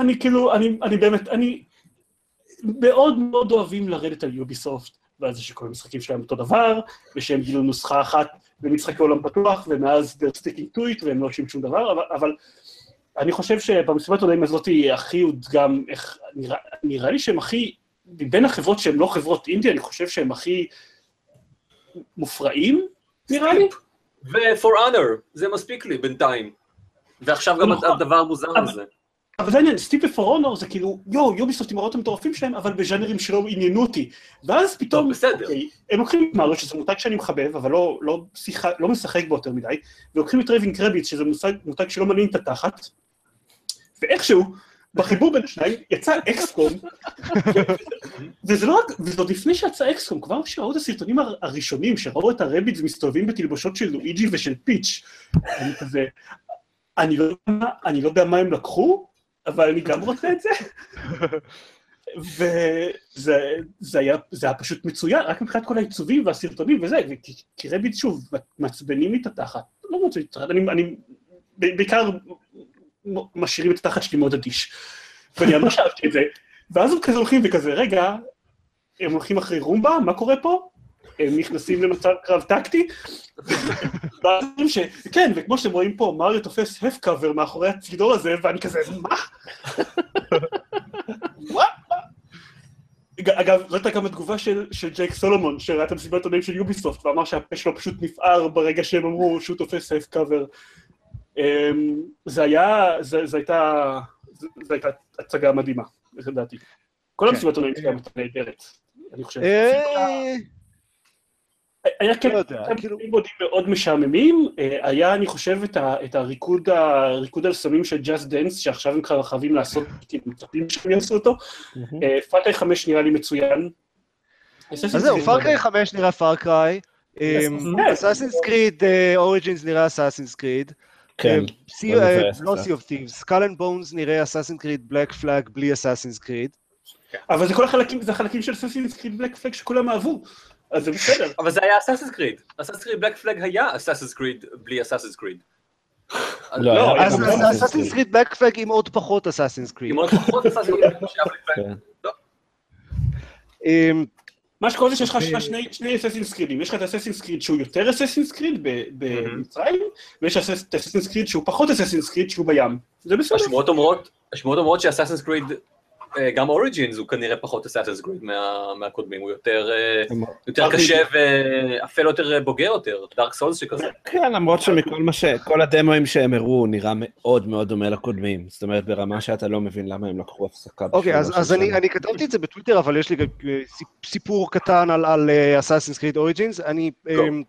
אני כאילו, אני, באמת, אני מאוד מאוד אוהבים לרדת על יוביסופט, ועל זה שכל המשחקים שלהם אותו דבר, ושהם גילו נוסחה אחת במשחקי עולם פתוח, ומאז they're sticking to it, והם לא עושים שום דבר, אבל, אני חושב שבמסיבת עולם הזאת הכי הודגם, נראה, לי שהם הכי, מבין החברות שהן לא חברות אינדי, אני חושב שהם הכי מופרעים, נראה לי. ו-For Honor, זה מספיק לי בינתיים. ועכשיו גם נכון. הדבר המוזר אבל- הזה. אבל זה העניין, Steep ו For Honor זה כאילו, יואו, יוביסופט עם הרעיונות המטורפים שלהם, אבל בז'אנרים שלא עניינו אותי. ואז פתאום, בסדר. אוקיי, הם לוקחים את מריו, שזה מותג שאני מחבב, אבל לא, לא, שיחה, לא משחק בו יותר מדי, ולוקחים את Raving Rabbids, שזה מושג, מותג שלא מעניין את התחת, ואיכשהו, בחיבור בין השניים, יצא XCOM, [LAUGHS] וזה לא רק, וזה עוד לפני שיצא XCOM, כבר כשראו את הסרטונים הר- הראשונים, שראו את ה Rabbids מסתובבים בתלבושות של לואיג'י ושל פיץ', אני כזה, אני לא, אני לא יודע מה הם לקחו, אבל אני גם רוצה את זה. [LAUGHS] וזה זה היה, זה היה פשוט מצוין, רק מבחינת כל העיצובים והסרטונים וזה, כי, רביט שוב, משעבנים לי את התחת, לא רוצה להתראה, אני, אני בעיקר משאירים את התחת שלי מאוד אדיש. ואני ממש אהבתי את זה, ואז הם כזה הולכים וכזה, רגע, הם הולכים אחרי רומבה, מה קורה פה? הם נכנסים למצב קרב טקטי. כן, וכמו שאתם רואים פה, מריו תופס הפ קאבר מאחורי הצינור הזה, ואני כזה, מה? מה? אג- אגב, זו הייתה גם התגובה של, של ג'ייק סולומון, שראה את המסיבת עיתונאים של יוביסופט, ואמר שהפה שלו פשוט נפער ברגע שהם אמרו שהוא תופס סייף קאבר. אמ, זה היה, זה, זה הייתה, זה, זה הייתה הצגה מדהימה, לדעתי. כל כן. המסיבת עיתונאים שלהם הייתה נהדרת, אני חושב. אה, היה כן, לא כמה כאילו- לימודים מאוד משעממים, אה, היה אני חושב את הריקוד על סמים של Just Dance, שעכשיו הם כבר חייבים לעשות, כאילו מצפים שהם יעשו אותו. אה, Far Cry 5 נראה לי מצוין. אז זהו, פארקריי 5 נראה פארקריי, כן. Assassin's Creed Origins נראה Assassin's Creed, כן. לא מבאס לא. Sea of Thieves, Skull and Bones נראה Assassin's Creed Black Flag בלי Assassin's Creed. אבל זה כל החלקים, זה החלקים של ססינס קריד בלק פלג שכולם אהבו, אז זה בסדר. אבל זה היה Assassin's Creed. Assassin's Creed Black Flag היה Assassin's Creed בלי Assassin's Creed. לא, לא, אסאסינס Creed. קריד בלק פלאג עם עוד פחות אסאסינס קריד. עם עוד פחות אסאסינס קריד שהיה בלק פלג. כן. אמ, מה שקורה זה שיש לך שני- Assassin's Creedים, יש לך את Assassin's Creed שהוא יותר Assassin's Creed ב- במצרים, ויש את Assassin's Creed שהוא פחות Assassin's Creed שהוא בים. זה בסדר. השמועות אומרות, ש Assassin's Creed, גם Origins הוא כנראה פחות Assassin's Creed מה- מהקודמים, הוא יותר אה, יותר קשה ואפילו יותר בוגר יותר, Dark Souls שכזה. כן, למרות שמכל מה ש... כל הדמואים שהם הראו נראה מאוד מאוד דומה לקודמים. זאת אומרת, ברמה שאתה לא מבין למה הם לקחו הפסקה. אוקיי, אז, אני, כתבתי את זה בטוויטר, אבל יש לי גם אה, סיפ- סיפור קטן על, Assassin's Creed Origins. אני... אמ,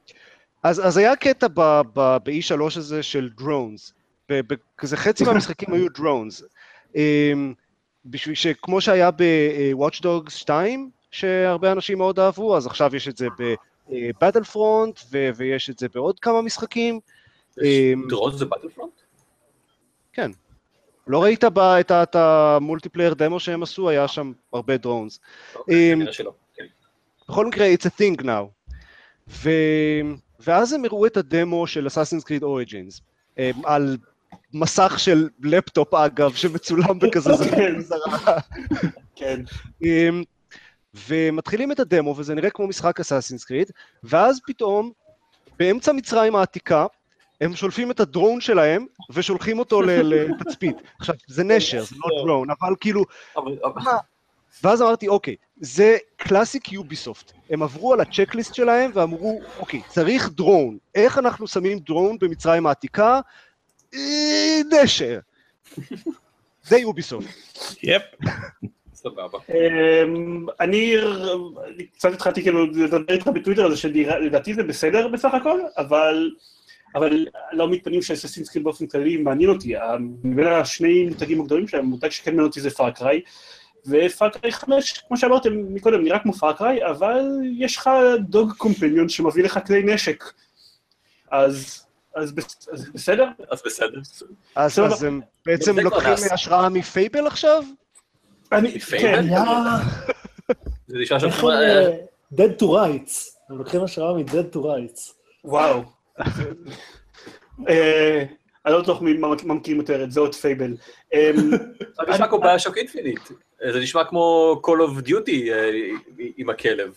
אז, אז היה קטע ב- ב- ב-E3 הזה של drones. כזה חצי [LAUGHS] מהמשחקים היו drones. אמ, בשביל שכמו שהיה ב-Watch Dogs 2, שהרבה אנשים מאוד אהבו, אז עכשיו יש את זה ב Battlefront, ויש את זה בעוד כמה משחקים. אמ, drone זה Battlefront? לא ראית ב- את ה multiplayer demo שהם עשו, היה שם הרבה drones. אוקיי, אמ. כן. בכל מקרה, it's a thing now. ו... ואז הם הראו את הדמו של אסאסינס קריד אוריג'ינס, על מסך של לפטופ אגב, שמצולם בכזה כן. זרה. כן. אמ, ומתחילים את הדמו, וזה נראה כמו משחק אסאסינס קריד, ואז פתאום, באמצע מצרים העתיקה, הם שולפים את הדרון שלהם, ושולחים אותו לתצפית. עכשיו, זה נשר, זה לא דרון, אבל כאילו, ואז אמרתי, אוקיי, זה קלאסיק יוביסופט. הם עברו על הצ'קליסט שלהם ואמרו, אוקיי, צריך דרון. איך אנחנו שמים דרון במצרים העתיקה? נשר. זה יוביסופט. יפ. סבבה. אמ, אני אני קצת התחלתי כאילו לדבר איתך בטוויטר על זה שלדעתי זה בסדר בסך הכל, אבל אבל לא מתפנים שאססינס קריד באופן כללי מעניין אותי. מבין השני מותגים הגדולים שלהם, המותג שכן מעניין אותי זה Far Cry, ו Far Cry 5, כמו שאמרתם מקודם, נראה כמו Far Cry, אבל יש לך dog companion שמביא לך כלי נשק. אז, אז, בס- אז בסדר? אז בסדר. אז. אז הם בעצם זה לוקחים. השראה מ Fable עכשיו? אני, Fable? כן. זה נשמע שם... הם... אה, Dead to Rights. הם לוקחים השראה מ-Dead to Rights. וואו. [LAUGHS] אה, אני לא בטוח מי מה מה מכירים יותר את [LAUGHS] זה או את Fable. אמ, זה נשמע כמו BioShock Infinite. זה נשמע כמו Call of Duty אה, עם הכלב.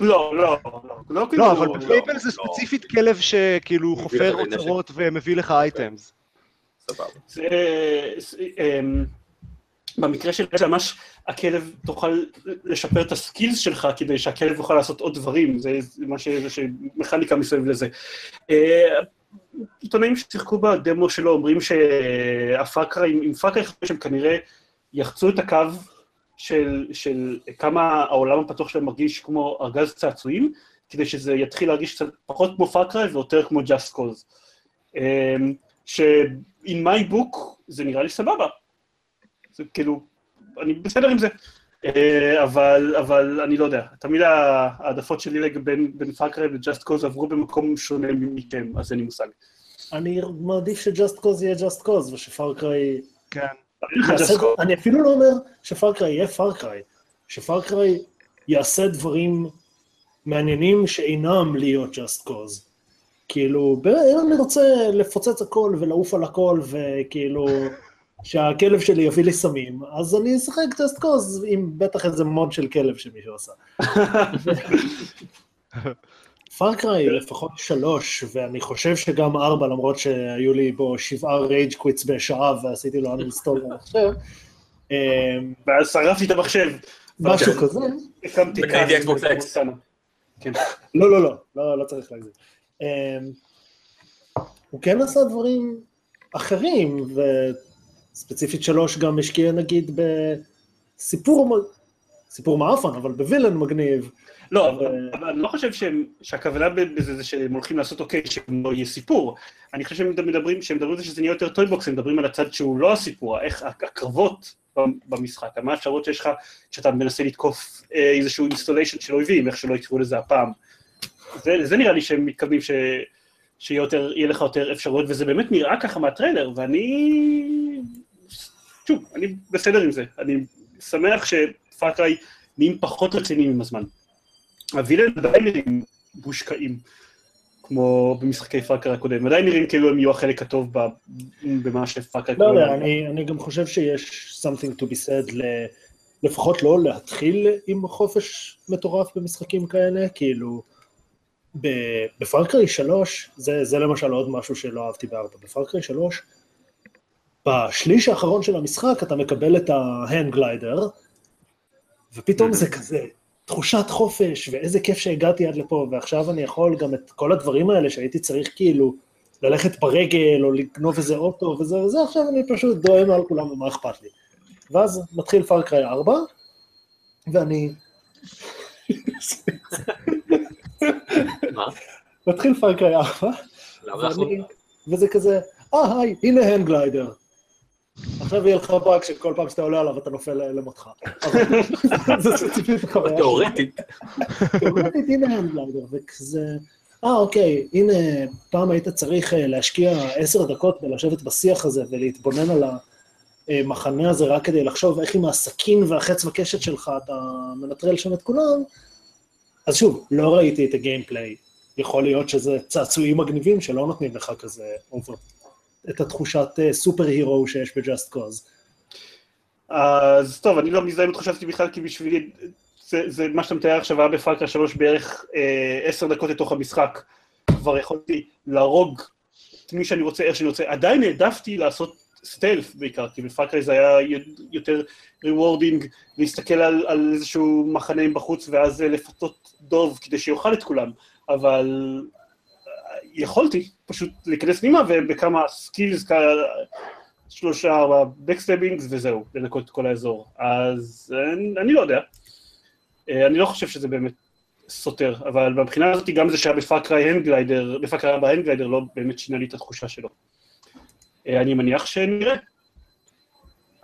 לא, לא, לא, לא, כאילו, לא, אבל ב Fable זה לא. ספציפית כלב שכאילו חופר. אוצרות ומביא לך items. סבבה. אמ, במקרה של זה ממש הכלב תוכל לשפר את הסקילס שלך כדי שהכלב יוכל לעשות עוד דברים, זה מה ש... זה ש- מכניקה מסביב לזה. אה, עיתונאים ששיחקו בדמו שלו אומרים שהפאקרה, עם פאקרה חמש הם כנראה יחצו את הקו של, של כמה העולם הפתוח שלהם מרגיש כמו ארגז צעצועים, כדי שזה יתחיל להרגיש קצת פחות כמו פאקרה ויותר כמו Just Cause. אמ, ש-in my book זה נראה לי סבבה. זה כאילו, אני בסדר עם זה. אה, אבל, אבל אני לא יודע, תמיד העדפות שלי בין, בין Far Cry ו Just Cause עברו במקום שונה מכם, אז אין לי מושג. אני מעדיף ש Just Cause יהיה Just Cause, וש Far Cry... כן. אני אפילו לא אומר שפארקריי יהיה פארקריי, שפארקריי יעשה דברים מעניינים שאינם להיות Just Cause. כאילו, אם אני רוצה לפוצץ הכל ולעוף על הכל, וכאילו, שהכלב שלי יביא לי סמים, אז אני אשחק Just Cause עם בטח איזה מוד של כלב שמישהו עשה. [LAUGHS] Far Cry לפחות שלוש, ואני חושב שגם ארבע, למרות שהיו לי בו שבעה rage quits בשעה ועשיתי לו uninstall במחשב. אמ, ואז שרפתי את המחשב. משהו כזה. הקמתי וקניתי. במונטנה. כן. לא, לא, לא, לא, לא צריך להגזים. אמ, הוא כן עשה דברים אחרים, וספציפית שלוש גם השקיע נגיד בסיפור, סיפור מעפן, אבל ב villain מגניב. לא, אבל- אני לא חושב שהכוונה בזה זה שהם הולכים לעשות אוקיי, שלא יהיה סיפור. אני חושב שהם מדברים, שהם מדברים על זה שזה נהיה יותר toy box, הם מדברים על הצד שהוא לא הסיפור, איך הקרבות במשחק, מה האפשרות שיש לך כשאתה מנסה לתקוף אה, איזשהו installation של אויבים, איך שלא יקראו לזה הפעם. זה, נראה לי שהם מתכוונים ש... שיהיה לך יותר אפשרויות, וזה באמת נראה ככה מהטריילר, ואני... שוב, אני בסדר עם זה. אני שמח ש Far Cry נהיים פחות רציניים עם הזמן. ה villains עדיין נראים מושקעים, כמו במשחקי Far Cry הקודמים, עדיין נראים כאילו הם יהיו החלק הטוב ב- במה ש Far Cry לא יודע, אני, אני גם חושב שיש something to be said ל... לפחות לא להתחיל עם חופש מטורף במשחקים כאלה, כאילו, ב Far Cry 3, זה, זה למשל עוד משהו שלא אהבתי בארבע, ב Far Cry 3, בשליש האחרון של המשחק אתה מקבל את ה hang glider, ופתאום זה כזה תחושת חופש, ואיזה כיף שהגעתי עד לפה, ועכשיו אני יכול גם את כל הדברים האלה שהייתי צריך כאילו ללכת ברגל, או לגנוב איזה אוטו וזה וזה, עכשיו אני פשוט דואה מעל כולם ומה אכפת לי. ואז מתחיל Far Cry 4, ואני... מה? מתחיל Far Cry 4, למה אנחנו... ואני, וזה כזה, אה, היי, הנה hang glider. עכשיו יהיה לך באג שכל פעם שאתה עולה עליו אתה נופל למותך. [LAUGHS] זה ספציפית החוויה. שלי. תיאורטית. תיאורטית, הנה hang glider, וכזה, אה, אוקיי, הנה, פעם היית צריך אה, להשקיע עשר דקות בלשבת בשיח הזה ולהתבונן על המחנה הזה רק כדי לחשוב איך עם הסכין והחץ וקשת שלך אתה מנטרל שם את כולם. אז שוב, לא ראיתי את ה gameplay. יכול להיות שזה צעצועים מגניבים שלא נותנים לך כזה over, את התחושת אה, super hero שיש ב Just Cause. אז טוב, אני לא מזדהה עם התחושה הזאת בכלל, כי בשבילי, זה, זה מה שאתה מתאר עכשיו היה ב Far Cry 3 בערך אה, עשר דקות לתוך המשחק. כבר יכולתי להרוג את מי שאני רוצה, איך שאני רוצה. עדיין העדפתי לעשות stealth בעיקר, כי ב Far Cry זה היה יותר rewarding, להסתכל על, על איזשהו מחנה בחוץ, ואז אה, לפתות דוב כדי שיאכל את כולם. אבל אה, יכולתי פשוט להיכנס פנימה, ובכמה skills, שלושה, ארבע backstabbings וזהו, לנקות את כל האזור. אז אני, אני לא יודע. אה, אני לא חושב שזה באמת סותר, אבל מבחינה הזאת גם זה שהיה ב Far Cry hang glider, ב Far Cry הבא hang glider לא באמת שינה לי את התחושה שלו. אה, אני מניח שנראה.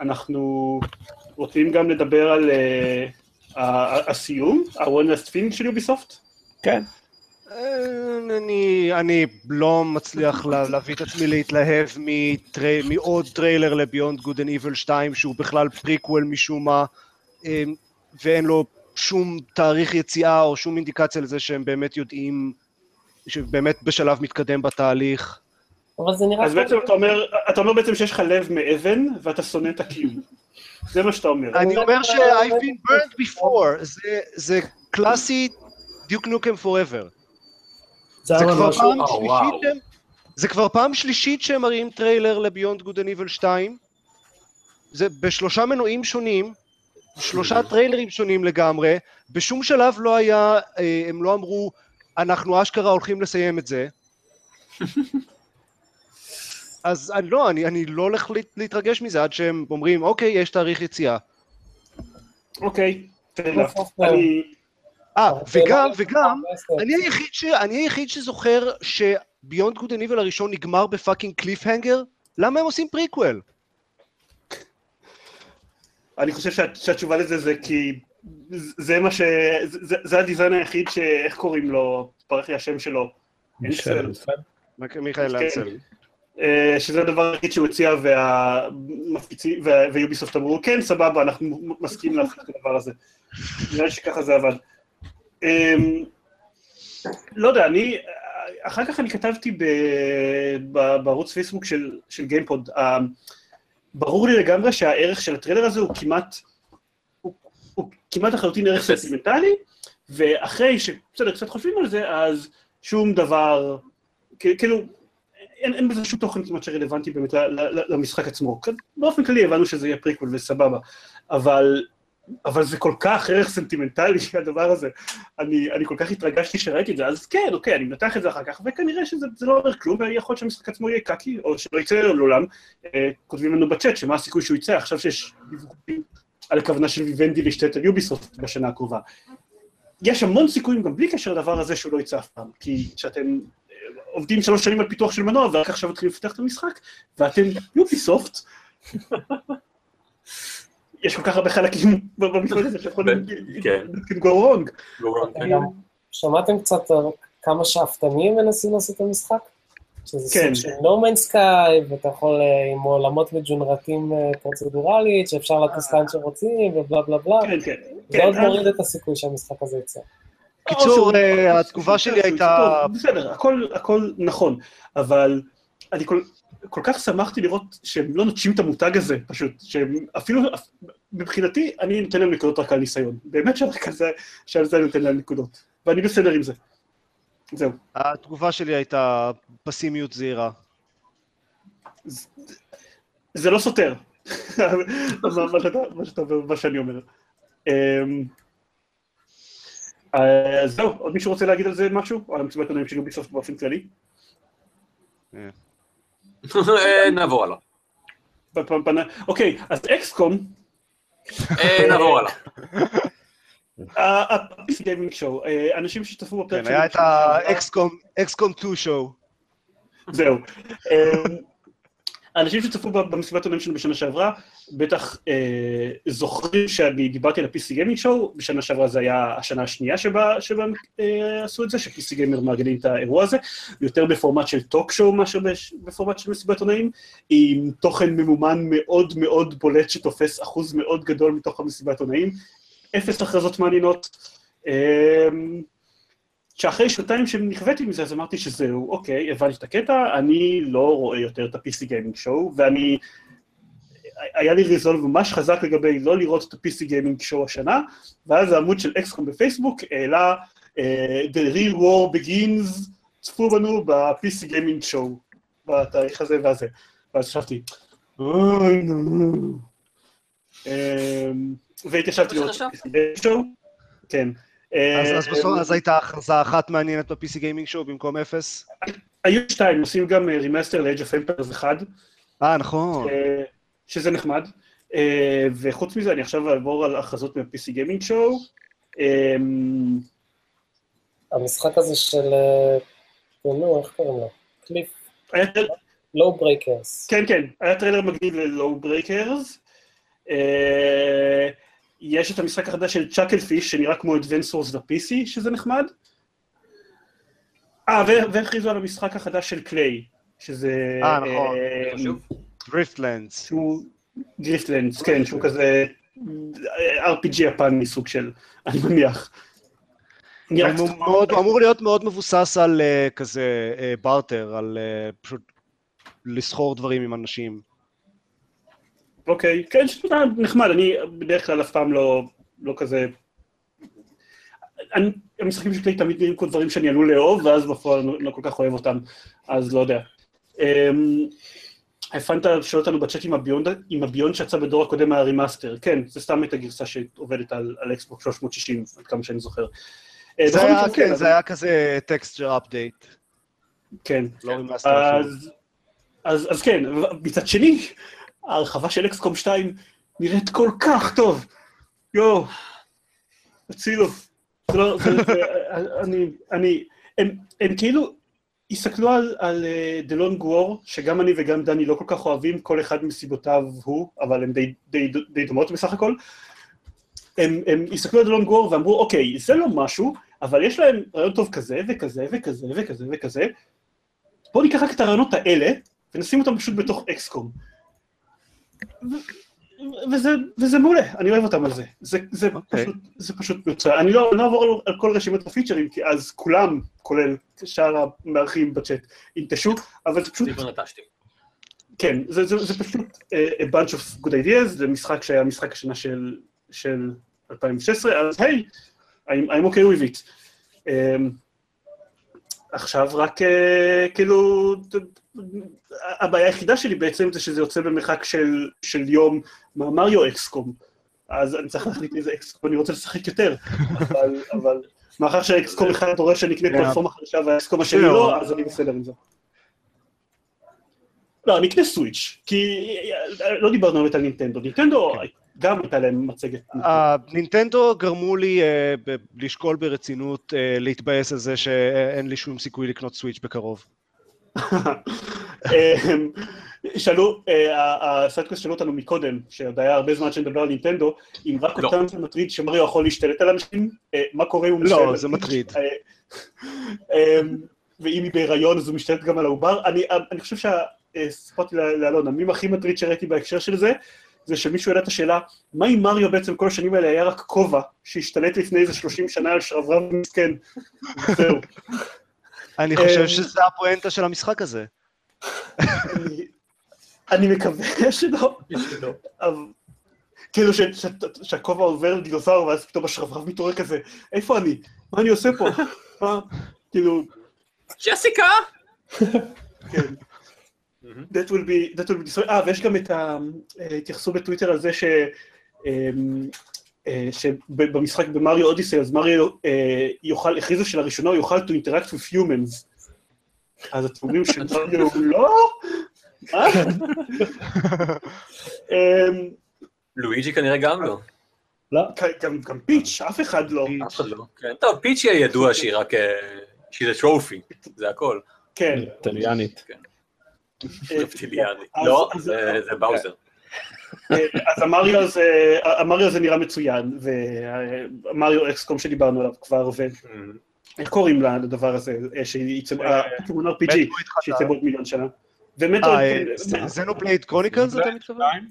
אנחנו רוצים גם לדבר על ה- הסיום, ה-one last thing של Ubisoft? כן. אני, אני לא מצליח לה, להביא את עצמי להתלהב מטרי, מעוד טריילר ל Beyond Good and Evil 2 שהוא בכלל פריקוול משום מה אה, ואין לו שום תאריך יציאה או שום אינדיקציה לזה שהם באמת יודעים שבאמת בשלב מתקדם בתהליך. אבל זה נראה... אז בעצם אתה אומר, אתה אומר בעצם שיש לך לב מאבן ואתה שונא את הקיום. זה מה שאתה אומר. אני אומר ש- I've been burned before, זה, זה קלאסי Duke Nukem Forever. זה זה כבר ממש... פעם אה, שלישית. שהם... זה כבר פעם שלישית שהם מראים טריילר ל Beyond Good and Evil 2. זה בשלושה מנועים שונים, שלושה טריילרים שונים לגמרי, בשום שלב לא היה, אה, הם לא אמרו, אנחנו אשכרה הולכים לסיים את זה. [LAUGHS] אז אני לא, אני, אני לא הולך להת- להתרגש מזה עד שהם אומרים, אוקיי, יש תאריך יציאה. אוקיי. בסוף, אני... אה, וגם, לא, וגם, לא, אני היחיד, ש... אני היחיד שזוכר ש Beyond Good and Evil הראשון נגמר ב fucking cliffhanger? למה הם עושים פריקוול? אני חושב שה- שהתשובה לזה זה כי זה מה ש... זה, זה ה design היחיד ש... איך קוראים לו? ברח לי השם שלו. מישל כן. אנסל. אה, שזה הדבר היחיד שהוא הציע ו Ubisoft אמרו כן סבבה אנחנו מסכימים לעשות את הדבר הזה. נראה לי שככה זה עבד. אמ, לא יודע, אני, אחר כך אני כתבתי ב- ב- בערוץ פייסבוק של, של גיימפוד, ברור לי לגמרי שהערך של הטריילר הזה הוא כמעט, הוא, הוא כמעט לחלוטין ערך אפס. סנטימנטלי, ואחרי שבסדר, קצת חושבים על זה, אז שום דבר, כאילו, אין, אין בזה שום תוכן כמעט שרלוונטי באמת ל- ל- ל- למשחק עצמו. באופן כללי הבנו שזה יהיה פריקוול וסבבה, אבל, אבל זה כל כך ערך סנטימנטלי, [LAUGHS] הדבר הזה. אני, אני כל כך התרגשתי שראיתי את זה, אז כן, אוקיי, אני מנתח את זה אחר כך, וכנראה שזה זה לא אומר כלום, ויכול להיות שהמשחק עצמו יהיה קקי, או שלא יצא לעולם. אה, כותבים לנו בצ'אט שמה הסיכוי שהוא יצא, עכשיו שיש דיווחים על הכוונה של ויוונדי להשתלט על יוביסופט בשנה הקרובה. יש המון סיכויים גם בלי קשר לדבר הזה שהוא לא יצא אף פעם, כי כשאתם אה, עובדים שלוש שנים על פיתוח של מנוע, ורק עכשיו מתחילים לפתח את המשחק, ואתם יוביסופט, יש כל כך הרבה חלקים במשפט הזה שיכולים כן. go wrong. כן. שמעתם קצת על כמה שאפתנים מנסים לעשות את המשחק? שזה כן. סוג של No Man's Sky, ואתה יכול אה, עם עולמות מג'ונרטים אה, פרוצדורלית, שאפשר לטוס לאן שרוצים, ובלה בלה בלה. כן, כן. זה כן, עוד מוריד את הסיכוי שהמשחק הזה יצא. קיצור, אה, התגובה שלי הייתה... בסדר, הכל, הכל נכון, אבל אני כל, כך שמחתי לראות שהם לא נוטשים את המותג הזה, פשוט, שהם אפילו, מבחינתי, אני נותן להם נקודות רק על ניסיון. באמת שרק על זה, שעל זה אני נותן להם נקודות. ואני בסדר עם זה. זהו. התגובה שלי הייתה פסימיות זהירה. זה לא סותר. [LAUGHS] מה מה שאתה- מה שאתה אומר, מה שאני אומר. אמ, אז זהו, עוד מישהו רוצה להגיד על זה משהו? או על המסיבת עיניים של יוביסופט באופן כללי? אה, נעבור הלאה. אוקיי, אז אקסקום, אה, נעבור הלאה. ה-PC גיימינג שואו, אנשים שהשתתפו בפרק כן, היה את האקסקום 2 שואו. זהו. האנשים שצפו במסיבת עונאים שלנו בשנה שעברה, בטח אה, זוכרים שאני דיברתי על ה-PC גיימינג שואו, בשנה שעברה זה היה השנה השנייה שבה, שבה אה, עשו את זה, ש-PC גיימר מארגנים את האירוע הזה, יותר בפורמט של talk show מאשר בפורמט של מסיבת עיתונאים, עם תוכן ממומן מאוד מאוד בולט שתופס אחוז מאוד גדול מתוך המסיבת עיתונאים, אפס הכרזות מעניינות. אמ, שאחרי שנתיים שנכוויתי מזה, אז אמרתי שזהו, אוקיי, הבנתי את הקטע, אני לא רואה יותר את ה- PC Gaming Show, ואני... היה לי resolve ממש חזק לגבי לא לראות את ה- PC Gaming Show השנה, ואז העמוד של XCOM בפייסבוק העלה אה, The real war begins, צפו בנו ב-PC Gaming Show, בתאריך הזה והזה. ואז חשבתי, אוי נו. אמ, והתיישבתי לראות את? ה-PC Gaming Show, כן. אז אה, אז בסוף, אז הייתה הכרזה אחת מעניינת ב-PC Gaming Show במקום אפס? היו שתיים, עושים גם remaster ל-Age of Empires 1, אה, נכון. אה, שזה נחמד. אה, וחוץ מזה, אני עכשיו אעבור על הכרזות מה-PC Gaming Show. אה, המשחק הזה של... אה, נו, איך קוראים לו? Cliff, LawBreakers. כן, כן, היה טריילר מגניב ל LawBreakers. יש את המשחק החדש של Chucklefish, שנראה כמו Source ב-PC, שזה נחמד. אה, והכריזו על המשחק החדש של Klei, שזה... אה, נכון. אה, חשוב. Griftlands. שהוא Griftlands, כן, שהוא כזה אה, RPG יפני סוג של, אני מניח. הוא אמור להיות מאוד מבוסס על אה, כזה אה, בארטר, על אה, פשוט לסחור דברים עם אנשים. אוקיי, כן, שזה נחמד, אני בדרך כלל אף פעם לא, לא כזה... אני, המשחקים של Klei תמיד נראים כמו דברים שאני עלול לאהוב, ואז בפועל אני לא כל כך אוהב אותם, אז לא יודע. אמ, הפנת שואל אותנו בצ'אט עם ה Beyond, ה Beyond שיצא בדור הקודם מה remaster, כן, זה סתם את הגרסה שעובדת על, על Xbox 360, עד כמה שאני זוכר. אה, זה היה, כן, אז- זה היה כזה texture update. כן. לא remaster אפילו. אז, אז, אז כן, מצד שני, ההרחבה של XCOM 2 נראית כל כך טוב. יואו, הצילו. זה לא, זה, אני, אני, הם, הם כאילו הסתכלו על, על The Long War, שגם אני וגם דני לא כל כך אוהבים, כל אחד מסיבותיו הוא, אבל הן די, די, די דומות בסך הכל. הם, הם הסתכלו על Long War ואמרו, אוקיי, זה לא משהו, אבל יש להם רעיון טוב כזה וכזה וכזה וכזה וכזה, בואו ניקח רק את הרעיונות האלה, ונשים אותם פשוט בתוך אקסקום. וזה, וזה מעולה, אני אוהב אותם על זה. זה, זה, אוקיי. פשוט, זה פשוט מצוין. אני לא, אני לא אעבור על, על כל רשימת הפיצ'רים, כי אז כולם, כולל שאר המארחים בצ'אט, ינטשו, אבל זה פשוט. כן, זה, זה, זה פשוט uh, a bunch of good ideas, זה משחק שהיה משחק השנה של, של 2016, אז היי, I'm, I'm okay with it. Um, עכשיו רק uh, כאילו, הבעיה היחידה שלי בעצם זה שזה יוצא במרחק של, של יום מהמריו אקסקום, אז אני צריך להחליט איזה אקסקום אני רוצה לשחק יותר, אבל, אבל מאחר שהאקסקום אחד דורש שאני אקנה כן. פלטפורמה חדשה והאקסקום השני. לא, אז אני בסדר עם זה. לא, אני אקנה סוויץ', כי לא דיברנו באמת על נינטנדו, נינטנדו גם הייתה להם מצגת. נינטנדו גרמו לי אה, לשקול ברצינות אה, להתבאס על זה שאין לי שום סיכוי לקנות סוויץ' בקרוב. אמ, שאלו, אה, ה Sidequest שאלו אותנו מקודם, שעוד היה הרבה זמן שנדבר על נינטנדו, אם רק לא. אותם זה מטריד שמריו יכול להשתלט על אנשים, אה, מה קורה אם הוא משתלט לא, זה? מטריד. אה, אמ, ואם היא בהיריון אז הוא משתלט גם על העובר. אני אני חושב שסיפרתי לאלון, המים הכי מטריד שראיתי בהקשר של זה, זה שמישהו ידע את השאלה, מה אם מריו בעצם כל השנים האלה היה רק כובע שהשתלט לפני איזה 30 שנה על שרברב מסכן? [LAUGHS] זהו. אני אה, חושב שזה הפואנטה של המשחק הזה. אני- מקווה שלא, כאילו ש- ש- שהכובע עובר לדינוסאור ואז פתאום השרברב מתעורר כזה, איפה אני? מה אני עושה פה? מה? כאילו, ג'סיקה! כן. That will be, that will be. אה, ויש גם את ה... אה, התייחסו בטוויטר על זה ש... אה, שבמשחק במריו אודיסי, אז מריו אה, יוכל, הכריזו שלראשונה הוא יוכל to interact with humans. אז אתם אומרים שמריו לא? מה? [LAUGHS] אמ, לואיג'י כנראה גם לא. לא? גם גם פיץ', אף אחד לא. אף אחד לא. כן. טוב, פיצ'י ידוע שהיא רק... אה, שהיא זה טרופי, זה הכל. כן. טליאנית. אה, רפטיליאני. אז- לא, זה זה באוזר. אה, אז המריו הזה, המריו הזה נראה מצוין, והמריו אקסקום שדיברנו עליו כבר, ואיך קוראים לדבר הזה, אה, שייצא, הפוקימון RPG, מטרואיד שייצא חדש. בעוד מיליון שנה. ומטרואיד, אה, כן, זה- זנובלייד קרוניקלס אתה מתכוון?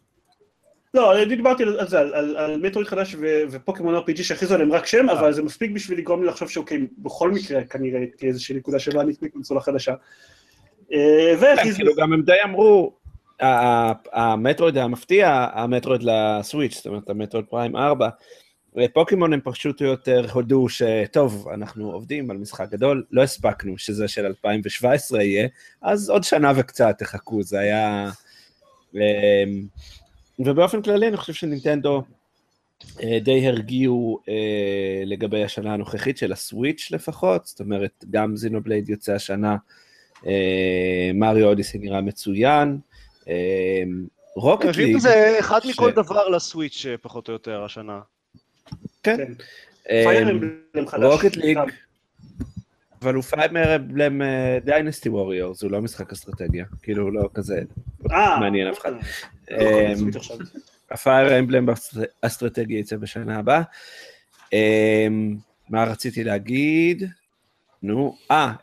לא, אני דיברתי על זה, על- על על מטרואיד חדש ו- ופוקימון RPG שהכריזו עליהם רק שם, אבל זה מספיק בשביל לגרום לי לחשוב שאוקיי, בכל מקרה כנראה תהיה איזושהי נקודה שבה אני אקנה קונסולה חדשה. אה, והכריזו, כאילו גם הם די אמרו, המטרואיד המפתיע, המטרואיד לסוויץ', זאת אומרת המטרואיד פריים 4, פוקימון הם פשוט יותר הודו שטוב, אנחנו עובדים על משחק גדול, לא הספקנו שזה של 2017 יהיה, אז עוד שנה וקצת תחכו, זה היה... אמ, ובאופן כללי אני חושב שנינטנדו אה, די הרגיעו אה, לגבי השנה הנוכחית של הסוויץ' לפחות, זאת אומרת, גם זינובלייד יוצא השנה, אה, מריו Odyssey נראה מצוין, Rocket מביאים League, זה אחד מכל דבר ל Switch אה, פחות או יותר השנה. כן, כן. Rocket League, סתם. אבל הוא Fire Emblem Dynasty Warriors, הוא לא משחק אסטרטגיה, כאילו הוא לא כזה אה, מעניין אף אחד. לא אמ. ה Fire Emblem באסטרטגיה יצא בשנה הבאה. אמ, מה רציתי להגיד? נו, אה,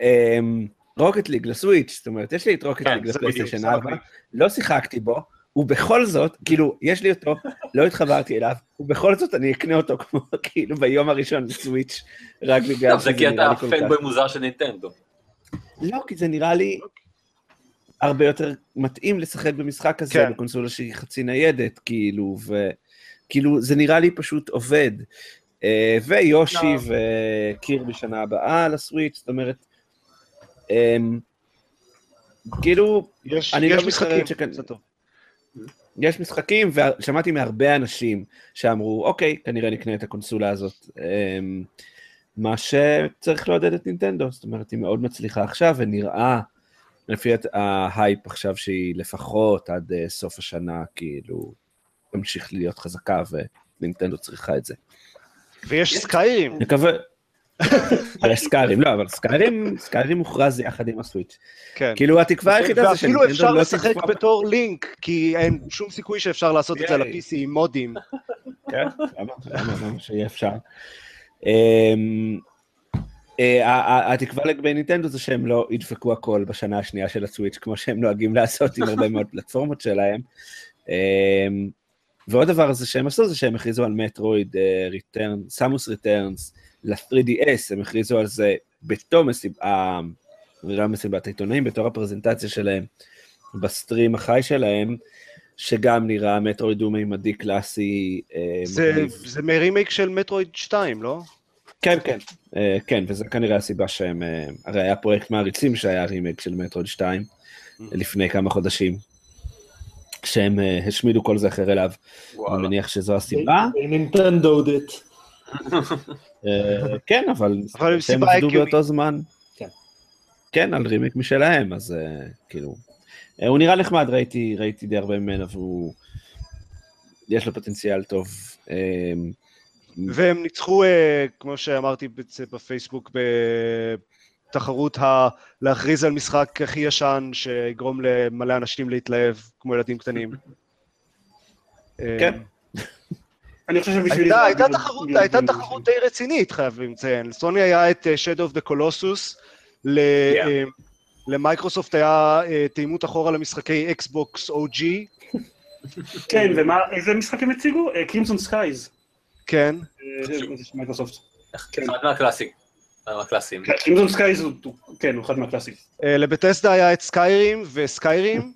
רוקט ליג לסוויץ', זאת אומרת, יש לי את רוקט כן, ליג זה לפלייסטיישן זה 4, מגניב. לא שיחקתי בו, ובכל זאת, כאילו, יש לי אותו, לא התחברתי אליו, ובכל זאת אני אקנה אותו כמו, [LAUGHS] כאילו, ביום הראשון לסוויץ', רק בגלל זה שזה כי נראה אתה לי כל כך... פנבוי מוזר של נינטנדו. לא, כי זה נראה לי הרבה יותר מתאים לשחק במשחק הזה כן. בקונסולה שהיא חצי ניידת, כאילו, וכאילו, זה נראה לי פשוט עובד. אה, ויושי לא. וקיר בשנה הבאה לסוויץ', זאת אומרת, כאילו, יש אני לא יש משחקים, מתחרט שכן-. יש משחקים, ושמעתי מהרבה אנשים שאמרו, אוקיי, כנראה נקנה את הקונסולה הזאת. אמ, מה שצריך לעודד את נינטנדו, זאת אומרת, היא מאוד מצליחה עכשיו, ונראה, לפי ההייפ עכשיו, שהיא לפחות עד אה, סוף השנה, כאילו, תמשיך להיות חזקה, ונינטנדו צריכה את זה. ויש סקיירים. נקווה... על סקיירים, לא, אבל סקיירים, סקיירים מוכרז יחד עם הסוויץ'. כן. כאילו, התקווה היחידה זה ואפילו שנינטנדו אפשר לא לשחק בתור לינק, כי אין שום סיכוי שאפשר לעשות את זה ייי. ל-PC עם מודים. כן, למה? למה? שיהיה אפשר? אמ, אה, התקווה לגבי נינטנדו זה שהם לא ידפקו הכל בשנה השנייה של הסוויץ', כמו שהם נוהגים לעשות עם הרבה מאוד פלטפורמות שלהם. אמ, ועוד דבר זה שהם עשו זה שהם הכריזו על Metroid Return, Samus Returns ל-3DS, הם הכריזו על זה בתום מסיבת, לא מסיבת העיתונאים, בתור הפרזנטציה שלהם ב stream החי שלהם, שגם נראה Metroid דו-מימדי קלאסי. אה, זה- מגניב. זה מרימייק של Metroid 2, לא? כן, כן, אה, כן, וזה כנראה הסיבה שהם, אה, הרי היה פרויקט מעריצים שהיה רימייק של Metroid 2 לפני כמה חודשים, שהם אה, השמידו כל זכר אליו, אני. מניח שזו הסיבה. נינטנדו דט. אה, כן, אבל סיבה עבדו. באותו זמן. כן. כן, על רימייק משלהם, אז אה, כאילו, אה, הוא נראה נחמד, ראיתי ראיתי די הרבה ממנו, והוא, יש לו פוטנציאל טוב. והם ניצחו, כמו שאמרתי בפייסבוק, בתחרות ה... להכריז על משחק הכי ישן שיגרום למלא אנשים להתלהב, כמו ילדים קטנים. כן. אני חושב שבשבילי... הייתה, הייתה תחרות, הייתה תחרות די רצינית, חייבים לציין. לסוני היה את אה, Shadow of the Colossus. אה, למייקרוסופט היה אה, תאימות אחורה למשחקי Xbox OG, [LAUGHS] כן, ומה, איזה משחק הם הציגו? Crimson Skies. כן. מייקרוסופט. כן. אחד מהקלאסים. מהקלאסים. Crimson Skies הוא, כן, הוא אחד מהקלאסים. אה, ל Bethesda היה את Skyrim ו Skyrim.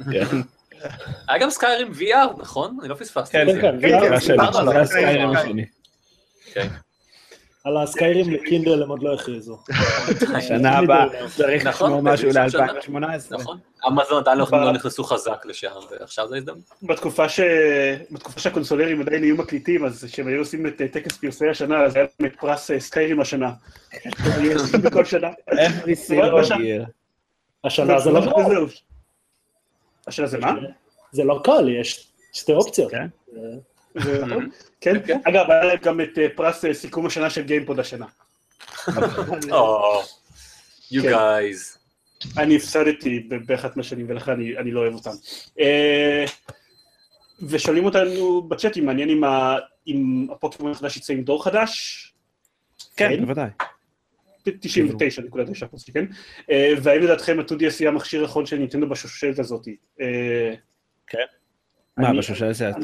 [LAUGHS] כן, היה גם Skyrim VR, נכון? אני לא פספסתי כן, את זה. כן, כן, כן, זה השני, דיברנו עליו. זה ה Skyrim כן. השני. על ה Skyrim ל Kindle הם עוד לא הכריזו. שנה [LAUGHS] הבאה צריך נכון, לשמור משהו בדיוק שנה. ל-2018. נכון. אמזון עדיין לא- לא נכנסו חזק לשם, ועכשיו זה הזדמנות. בתקופה, ש... בתקופה שהקונסולרים עדיין היו מקליטים, אז כשהם היו עושים את אה, טקס פרסי השנה, אז היה להם את פרס אה, סקיירים השנה. [LAUGHS] הם היו עושים בכל שנה. every single בשנה- year. השנה זה לא השנה זה מה? זה לא קל, יש שתי אופציות. כן. זה [LAUGHS] נכון? כן? אגב, היה להם גם את אה, פרס אה, סיכום השנה של גיימפוד השנה. [LAUGHS] או, you כן. guys. אני הפסדתי באחת מהשנים, ולכן אני, אני לא אוהב אותם. אה, ושואלים אותנו בצ'אט אם מעניין אם, הפוקימון החדש יצא עם דור חדש. כן, כן. בוודאי. 99.9 אחוז, כן? אה, והאם לדעתכם ה-2DS יהיה המכשיר האחרון של נינטנדו בשושלת הזאת? אה, מה, אני- בשושלת של אני-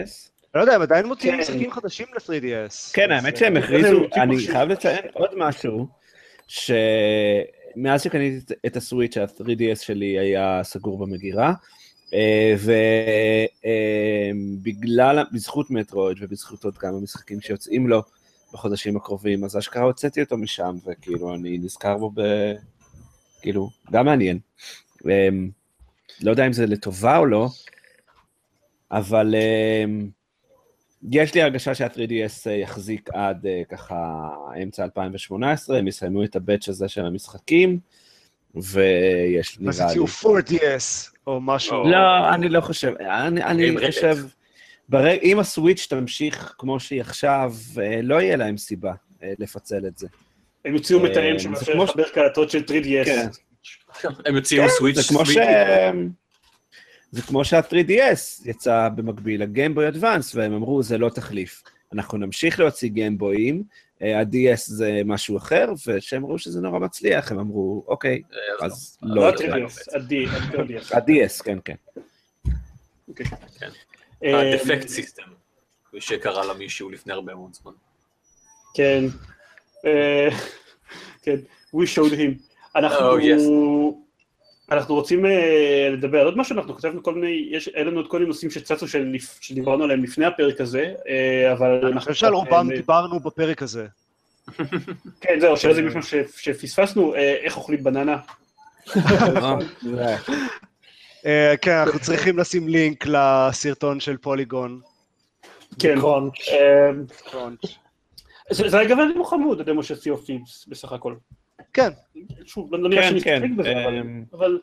ה-3DS? לא יודע, הם עדיין מוציאים כן. משחקים חדשים ל-3DS. כן, האמת שהם זה הכריזו, אני. חייב לציין עוד משהו, שמאז שקניתי את- הסוויץ', ה-3DS שלי היה סגור במגירה, אה, ובגלל, בזכות מטרואיד ובזכות עוד כמה משחקים שיוצאים לו בחודשים הקרובים, אז אשכרה הוצאתי אותו משם, וכאילו אני נזכר בו ב... כאילו, גם מעניין. אה, לא יודע אם זה לטובה או לא, אבל אה, יש לי הרגשה שה-3DS יחזיק עד אה, ככה אמצע 2018, הם יסיימו את הבאץ' הזה של המשחקים, ויש אז נראה לי... יוציאו 4DS, או משהו. לא, אני לא חושב. אני, רשת. חושב, ברג, אם הסוויץ' תמשיך כמו שהיא עכשיו, אה, לא יהיה להם סיבה אה, לפצל את זה. הם יוציאו אה, מתאם שמאפשר לחבר קלטות של 3DS. כן. הם יוציאו סוויץ' זה כמו ש... סוויץ'. זה כמו שה-3DS יצא במקביל לגיימבוי אדוונס, והם אמרו, זה לא תחליף. אנחנו נמשיך להוציא גיימבויים, ה-DS זה משהו אחר, וכשהם ראו שזה נורא מצליח, הם אמרו, אוקיי, אז לא. לא לא יקרה. ה-3DS, ה-DS. ה-DS, כן, כן. אה, הדפקט סיסטם, כפי שקרא לה מישהו לפני הרבה מאוד זמן. כן. אה, כן, we showed him. אנחנו... Oh, yes. אנחנו רוצים אה, לדבר על עוד משהו, אנחנו כתבנו כל מיני, יש, היה לנו עוד כל מיני נושאים שצצו של, שדיברנו עליהם לפני הפרק הזה, אה, אבל אני חושב שעל רובם אה, דיברנו בפרק הזה. כן, זהו, שאלה זה מישהו ש- שפספסנו, אה, איך אוכלים בננה. אה, כן, אנחנו צריכים לשים לינק לסרטון של פוליגון. כן. קרונץ'. אה, זה גם אני חמוד, הדמו של סי אוף טיבס, בסך הכל. כן. שוב, לא נראה כן, שנסתפק כן, בזה, אבל- אמ, אבל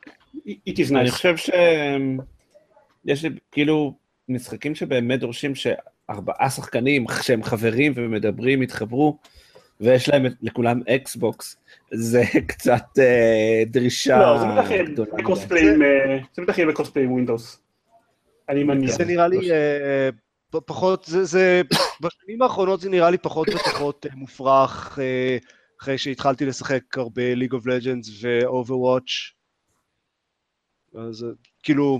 it is אני. חושב שיש לי כאילו משחקים שבאמת דורשים שארבעה שחקנים שהם חברים ומדברים, יתחברו, ויש להם לכולם Xbox, זה [LAUGHS] קצת אה, דרישה לא, זה בטח יהיה. ב cross-play עם, אה, Windows. אני מניח. זה נראה לי אה, פחות, זה, זה, בשנים האחרונות זה נראה לי פחות ופחות אה, מופרך, אה, אחרי שהתחלתי לשחק הרבה ליג אוף לג'נדס ו-Overwatch. אז אה, כאילו,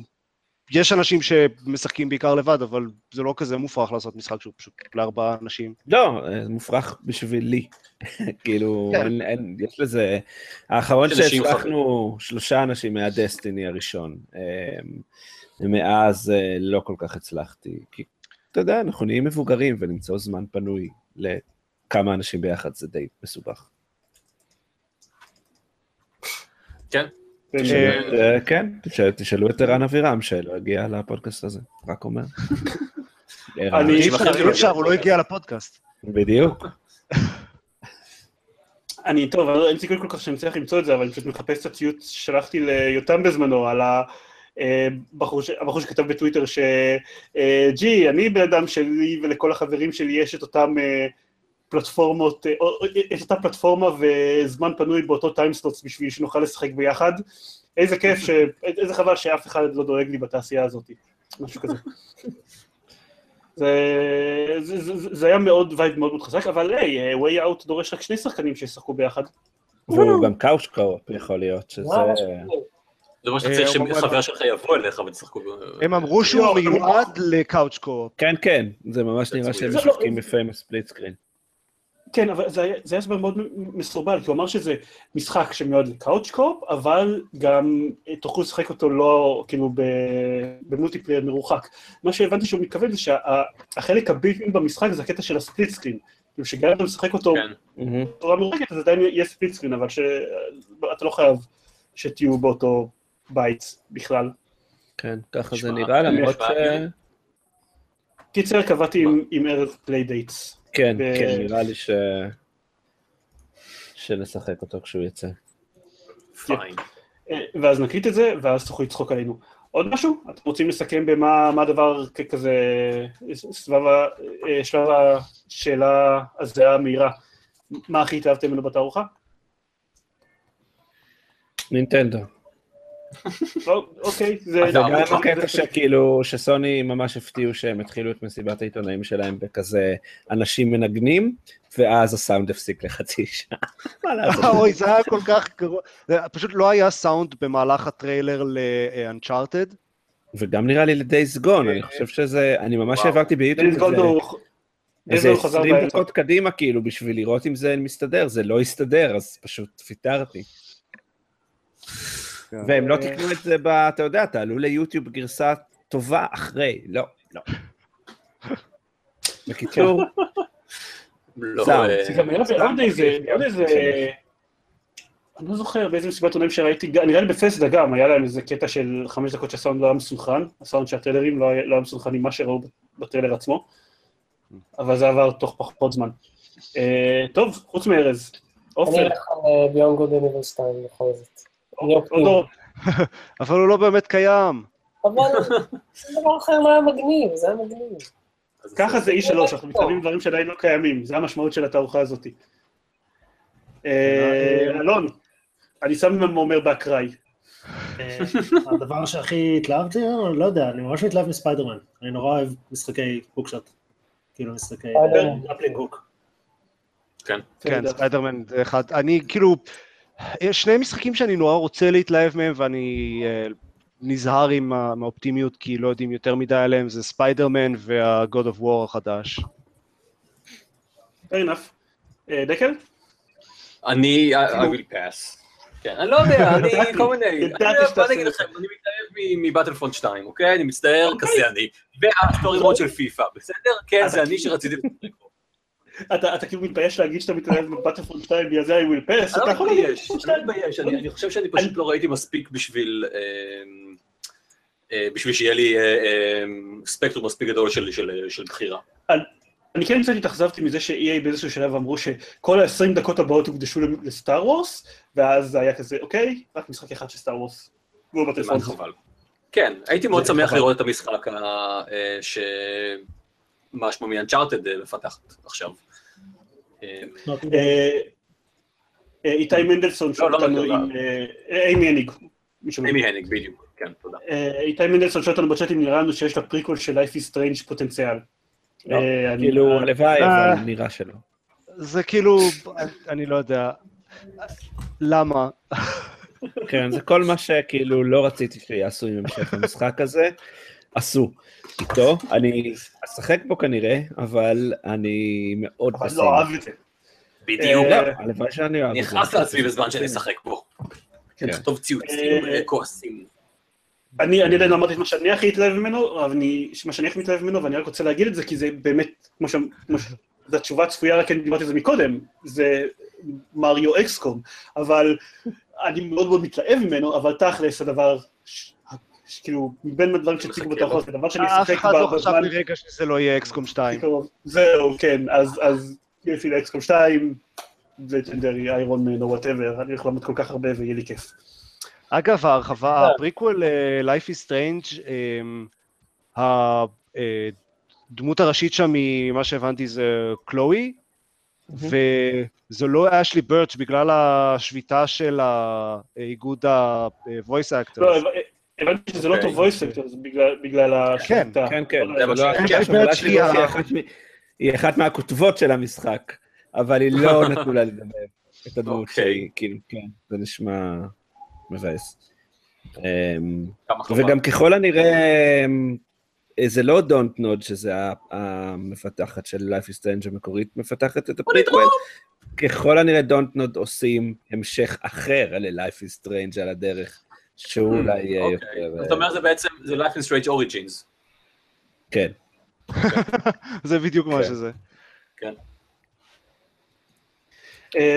יש אנשים שמשחקים בעיקר לבד, אבל זה לא כזה מופרך לעשות משחק שהוא פשוט לארבעה אנשים. לא, אה, זה מופרך בשבילי. [LAUGHS] כאילו, כן. אין, אין, יש לזה... האחרון שהצלחנו שלושה אנשים מהדסטיני הראשון. אה, ומאז אה, לא כל כך הצלחתי. כי, אתה יודע, אנחנו נהיים מבוגרים ולמצוא זמן פנוי לכמה אנשים ביחד, זה די מסובך. כן, אה, אה, כן, תשאל- תשאלו את ערן אבירם שלא הגיע לפודקאסט הזה, רק אומר. [LAUGHS] אני- אי אפשר, אחרים אי אפשר, הוא לא הגיע לפודקאסט. בדיוק. [LAUGHS] אני, טוב, אבל אין סיכוי כל כך שאני מצליח למצוא את זה, אבל אני פשוט מחפש את הציוץ ששלחתי ליותם בזמנו, על הבחור, ש- הבחור שכתב בטוויטר ש... אה, gee, אני בן אדם שלי ולכל החברים שלי יש את אותם אה, פלטפורמות, אה, או- את אותה פלטפורמה וזמן פנוי באותו time slots בשביל שנוכל לשחק ביחד. איזה כיף, ש... איזה חבל שאף אחד לא דואג לי בתעשייה הזאת, משהו כזה. זה, זה, זה, זה היה מאוד vibe מאוד מאוד חזק, אבל היי, A Way Out דורש רק שני שחקנים שישחקו ביחד. והוא גם couch co-op יכול להיות, שזה... זה מה אה, שצריך שחבר שלך יבוא אליך ותשחקו. הם אמרו שהוא לא, מיועד ל-couch co-op. כן, כן, זה ממש נראה שהם זה לא- משחקים ב-famous split screen. כן, אבל זה היה, זה היה הסבר מאוד מסורבל, כי הוא אמר שזה משחק שמיועד ל-couch co-op, אבל גם אה, תוכלו לשחק אותו לא, כאילו, ב- ב-multiplayer מרוחק. מה שהבנתי שהוא מתכוון זה שהחלק הבלתי במשחק זה הקטע של ה-split screen. כאילו שגם אם אתה משחק אותו כן, בצורה מרוחקת, אז עדיין יהיה split screen, אבל שאתה לא חייב שתהיו באותו בית בכלל. כן, ככה זה נראה, למרות ש... קיצר, קבעתי עם- עם ארז play dates. כן, ב- כן, נראה לי ש... שנשחק אותו כשהוא יצא. fine. אה, ואז נקליט את זה, ואז תוכלו לצחוק עלינו. עוד משהו? אתם רוצים לסכם במה מה הדבר כזה, סבב, ה- אה, שלב השאלה הזהה המהירה, מה הכי התאהבתם ממנו בתערוכה? נינטנדו. אוקיי, זה... זה גם הקטע שכאילו, שסוני ממש הפתיעו שהם התחילו את מסיבת העיתונאים שלהם בכזה אנשים מנגנים, ואז הסאונד הפסיק לחצי שעה. [LAUGHS] מה לעשות? [LAUGHS] אוי, זה היה כל כך גרוע. פשוט לא היה סאונד במהלך הטריילר ל-Uncharted. וגם נראה לי לדייס גון, אני חושב שזה, אני ממש. העברתי ביוטיוב איזה- הוא... איזה דייז גולד חזר 20 באמצע. דקות קדימה כאילו, בשביל לראות אם זה מסתדר, זה לא הסתדר, אז פשוט פיטרתי. והם לא תיקנו את זה, ב- אתה יודע, תעלו ליוטיוב גרסה טובה אחרי, לא, לא. בקיצור, לא. אה, גם היה לו עוד איזה, עוד איזה... אני לא זוכר באיזה מסיבת עונאים שראיתי, נראה לי בפסדה גם, היה להם איזה קטע של חמש דקות שהסאונד לא היה מסונכרן, הסאונד של הטריילרים לא היה לא היה מסונכרן עם מה שראו בטריילר עצמו, אבל זה עבר תוך פחות זמן. אה, טוב, חוץ מארז, אני עופר, אלך על ביונג גוד אניבל 2 בכל זאת. עוד אופטימי. לא- אבל הוא לא באמת קיים. אבל [LAUGHS] שום דבר אחר לא היה מגניב, זה היה מגניב. אז ככה זה E3, אנחנו מתקדמים דברים שעדיין לא קיימים, זה המשמעות של התערוכה הזאת. אה, אלון, אני שם אומר באקראי. אה, הדבר שהכי התלהבתי, לא יודע, אני ממש מתלהב מספיידרמן. אני נורא אוהב משחקי hookshot. כאילו משחקי ספיידרמן. כן. כן, ספיידרמן זה אחד. אני כאילו, יש שני משחקים שאני נורא רוצה להתלהב מהם ואני אה, נזהר עם ה- מהאופטימיות כי לא יודעים יותר מדי עליהם, זה ספיידרמן וה-God of War החדש. fair enough. אה, דקל? אני, I will pass. כן, אני לא יודע, [LAUGHS] אני כל מיני, בוא נגיד לכם, אני מתלהב מבטלפונט 2, אוקיי? אני מצטער, כזה אני. והסטורי מוד של פיפא, בסדר? כן, זה אני שרציתי. אתה כאילו מתבייש להגיד שאתה מתלהב בבטלפונד 2, בגלל זה I will pass? אתה לא יכול להגיד מתבייש, אני לא מתבייש, אני חושב שאני פשוט לא ראיתי מספיק בשביל... אמ, אה, בשביל שיהיה לי אה, אמ, ספקטרום מספיק גדול של- בחירה. אני כן קצת התאכזבתי מזה ש-EA באיזשהו שלב אמרו שכל ה-20 דקות הבאות הוקדשו לסטאר וורס, ואז זה היה כזה, אוקיי, רק משחק אחד של סטאר וורס. והוא בטלפון. כן, הייתי מאוד שמח. לראות את המשחק אה, ש... מה שמו מאנצ'ארטד מפתחת עכשיו. אה, אה, אה, איתי מנדלסון שואל לא, לא, אותנו לא, עם... אה, אימי הניג. אימי הניג, בדיוק, כן, תודה. אה, איתי מנדלסון שואל אותנו בצ'אט אם נראה לנו שיש לפריקול של Life is Strange פוטנציאל. לא, אה, כאילו, הלוואי, אה. אבל נראה שלא. זה כאילו, אני לא יודע, למה? כן, זה כל מה שכאילו לא רציתי שיעשו עם המשך המשחק הזה, עשו איתו. אני אשחק בו כנראה, אבל אני מאוד אבל. לא אהב את זה. בדיוק. אה, לא, הלוואי שאני אוהב אני את זה. אכעס לעצמי בזמן שאני אשחק בו. כן. לכתוב ציוצים אה, אה, כועסים. אני אני עדיין לא אמרתי את מה שאני הכי התלהב ממנו, אבל אני, מה שאני הכי מתלהב ממנו, ואני רק רוצה להגיד את זה, כי זה באמת, כמו ש... זו התשובה הצפויה, רק אני דיברתי על זה מקודם, זה מריו אקסקום, אבל אני מאוד מאוד מתלהב ממנו, אבל תכלס הדבר, ש... כאילו, מבין הדברים שהציגו בתוך זה, דבר שאני אף אשחק אחד לא חשב בזמן לרגע שזה לא יהיה אקסקום 2. קרוב. זהו, כן, אז, אז יש לי לאקסקום 2, לג'נדרי, איירון מן או וואטאבר, אני הולך לעמוד כל כך הרבה ויהיה לי כיף. אגב, ההרחבה, הפריקוול אה, Life is Strange, אמ, הדמות הראשית שם, ממה שהבנתי, זה קלואי, וזו לא אשלי ברץ' בגלל השביתה של האיגוד ה-voice actors. לא, הבנתי שזה לא אוקיי. טוב voice actors בגלל- בגלל השליטה. כן, כן, לא כן, כן, כן, היא אחת מ- היא אחת מהכותבות של המשחק, אבל היא לא נתנו לה לדבר את הדמות אוקיי. שהיא, כאילו, כן, זה נשמע מבאס. אמ. וגם ככל הנראה, אמ, זה לא Dontnod, שזה המפתחת של Life is Strange המקורית, מפתחת את ה-prequel. ככל הנראה Dontnod עושים המשך אחר ל-Life is Strange על הדרך, שהוא אולי יהיה אוקיי. יותר... זאת אומרת, זה בעצם, זה Life is Strange Origins. כן. [LAUGHS] זה בדיוק מה כן. שזה.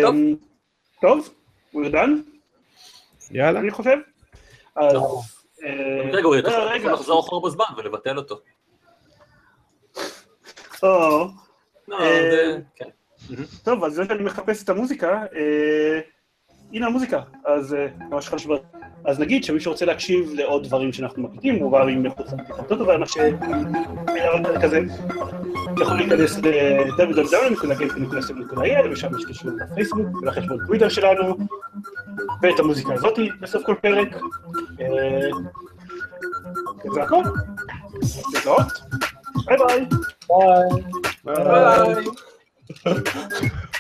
טוב. אמ, טוב, we're done, יאללה. אני חושב. אז... אה, רגע, הוא לא, יכול. לחזור אחורה בזמן ולבטל אותו. או, לא, אה. כן. טוב, אז זה שאני מחפש את המוזיקה, אה, הנה המוזיקה, אז אה, ממש חשוב. אז נגיד שמי שרוצה להקשיב לעוד דברים שאנחנו מקליטים, הוא בא עם מחוץ לפחות אבל מה שהיה בפרק הזה, יכול להיכנס ל-www.gamefm.co.il ושם יש קישור לפייסבוק ולחשבון טוויטר שלנו, ואת המוזיקה הזאתי בסוף כל פרק. אה, זה הכל. להתראות. ביי ביי. ביי. ביי. [LAUGHS]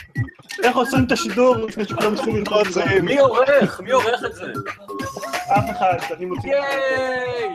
איך עושים את השידור לפני שכולם מתחילים ללחוץ? מי עורך? מי עורך את זה? אף אחד, אני מוציא... ייי!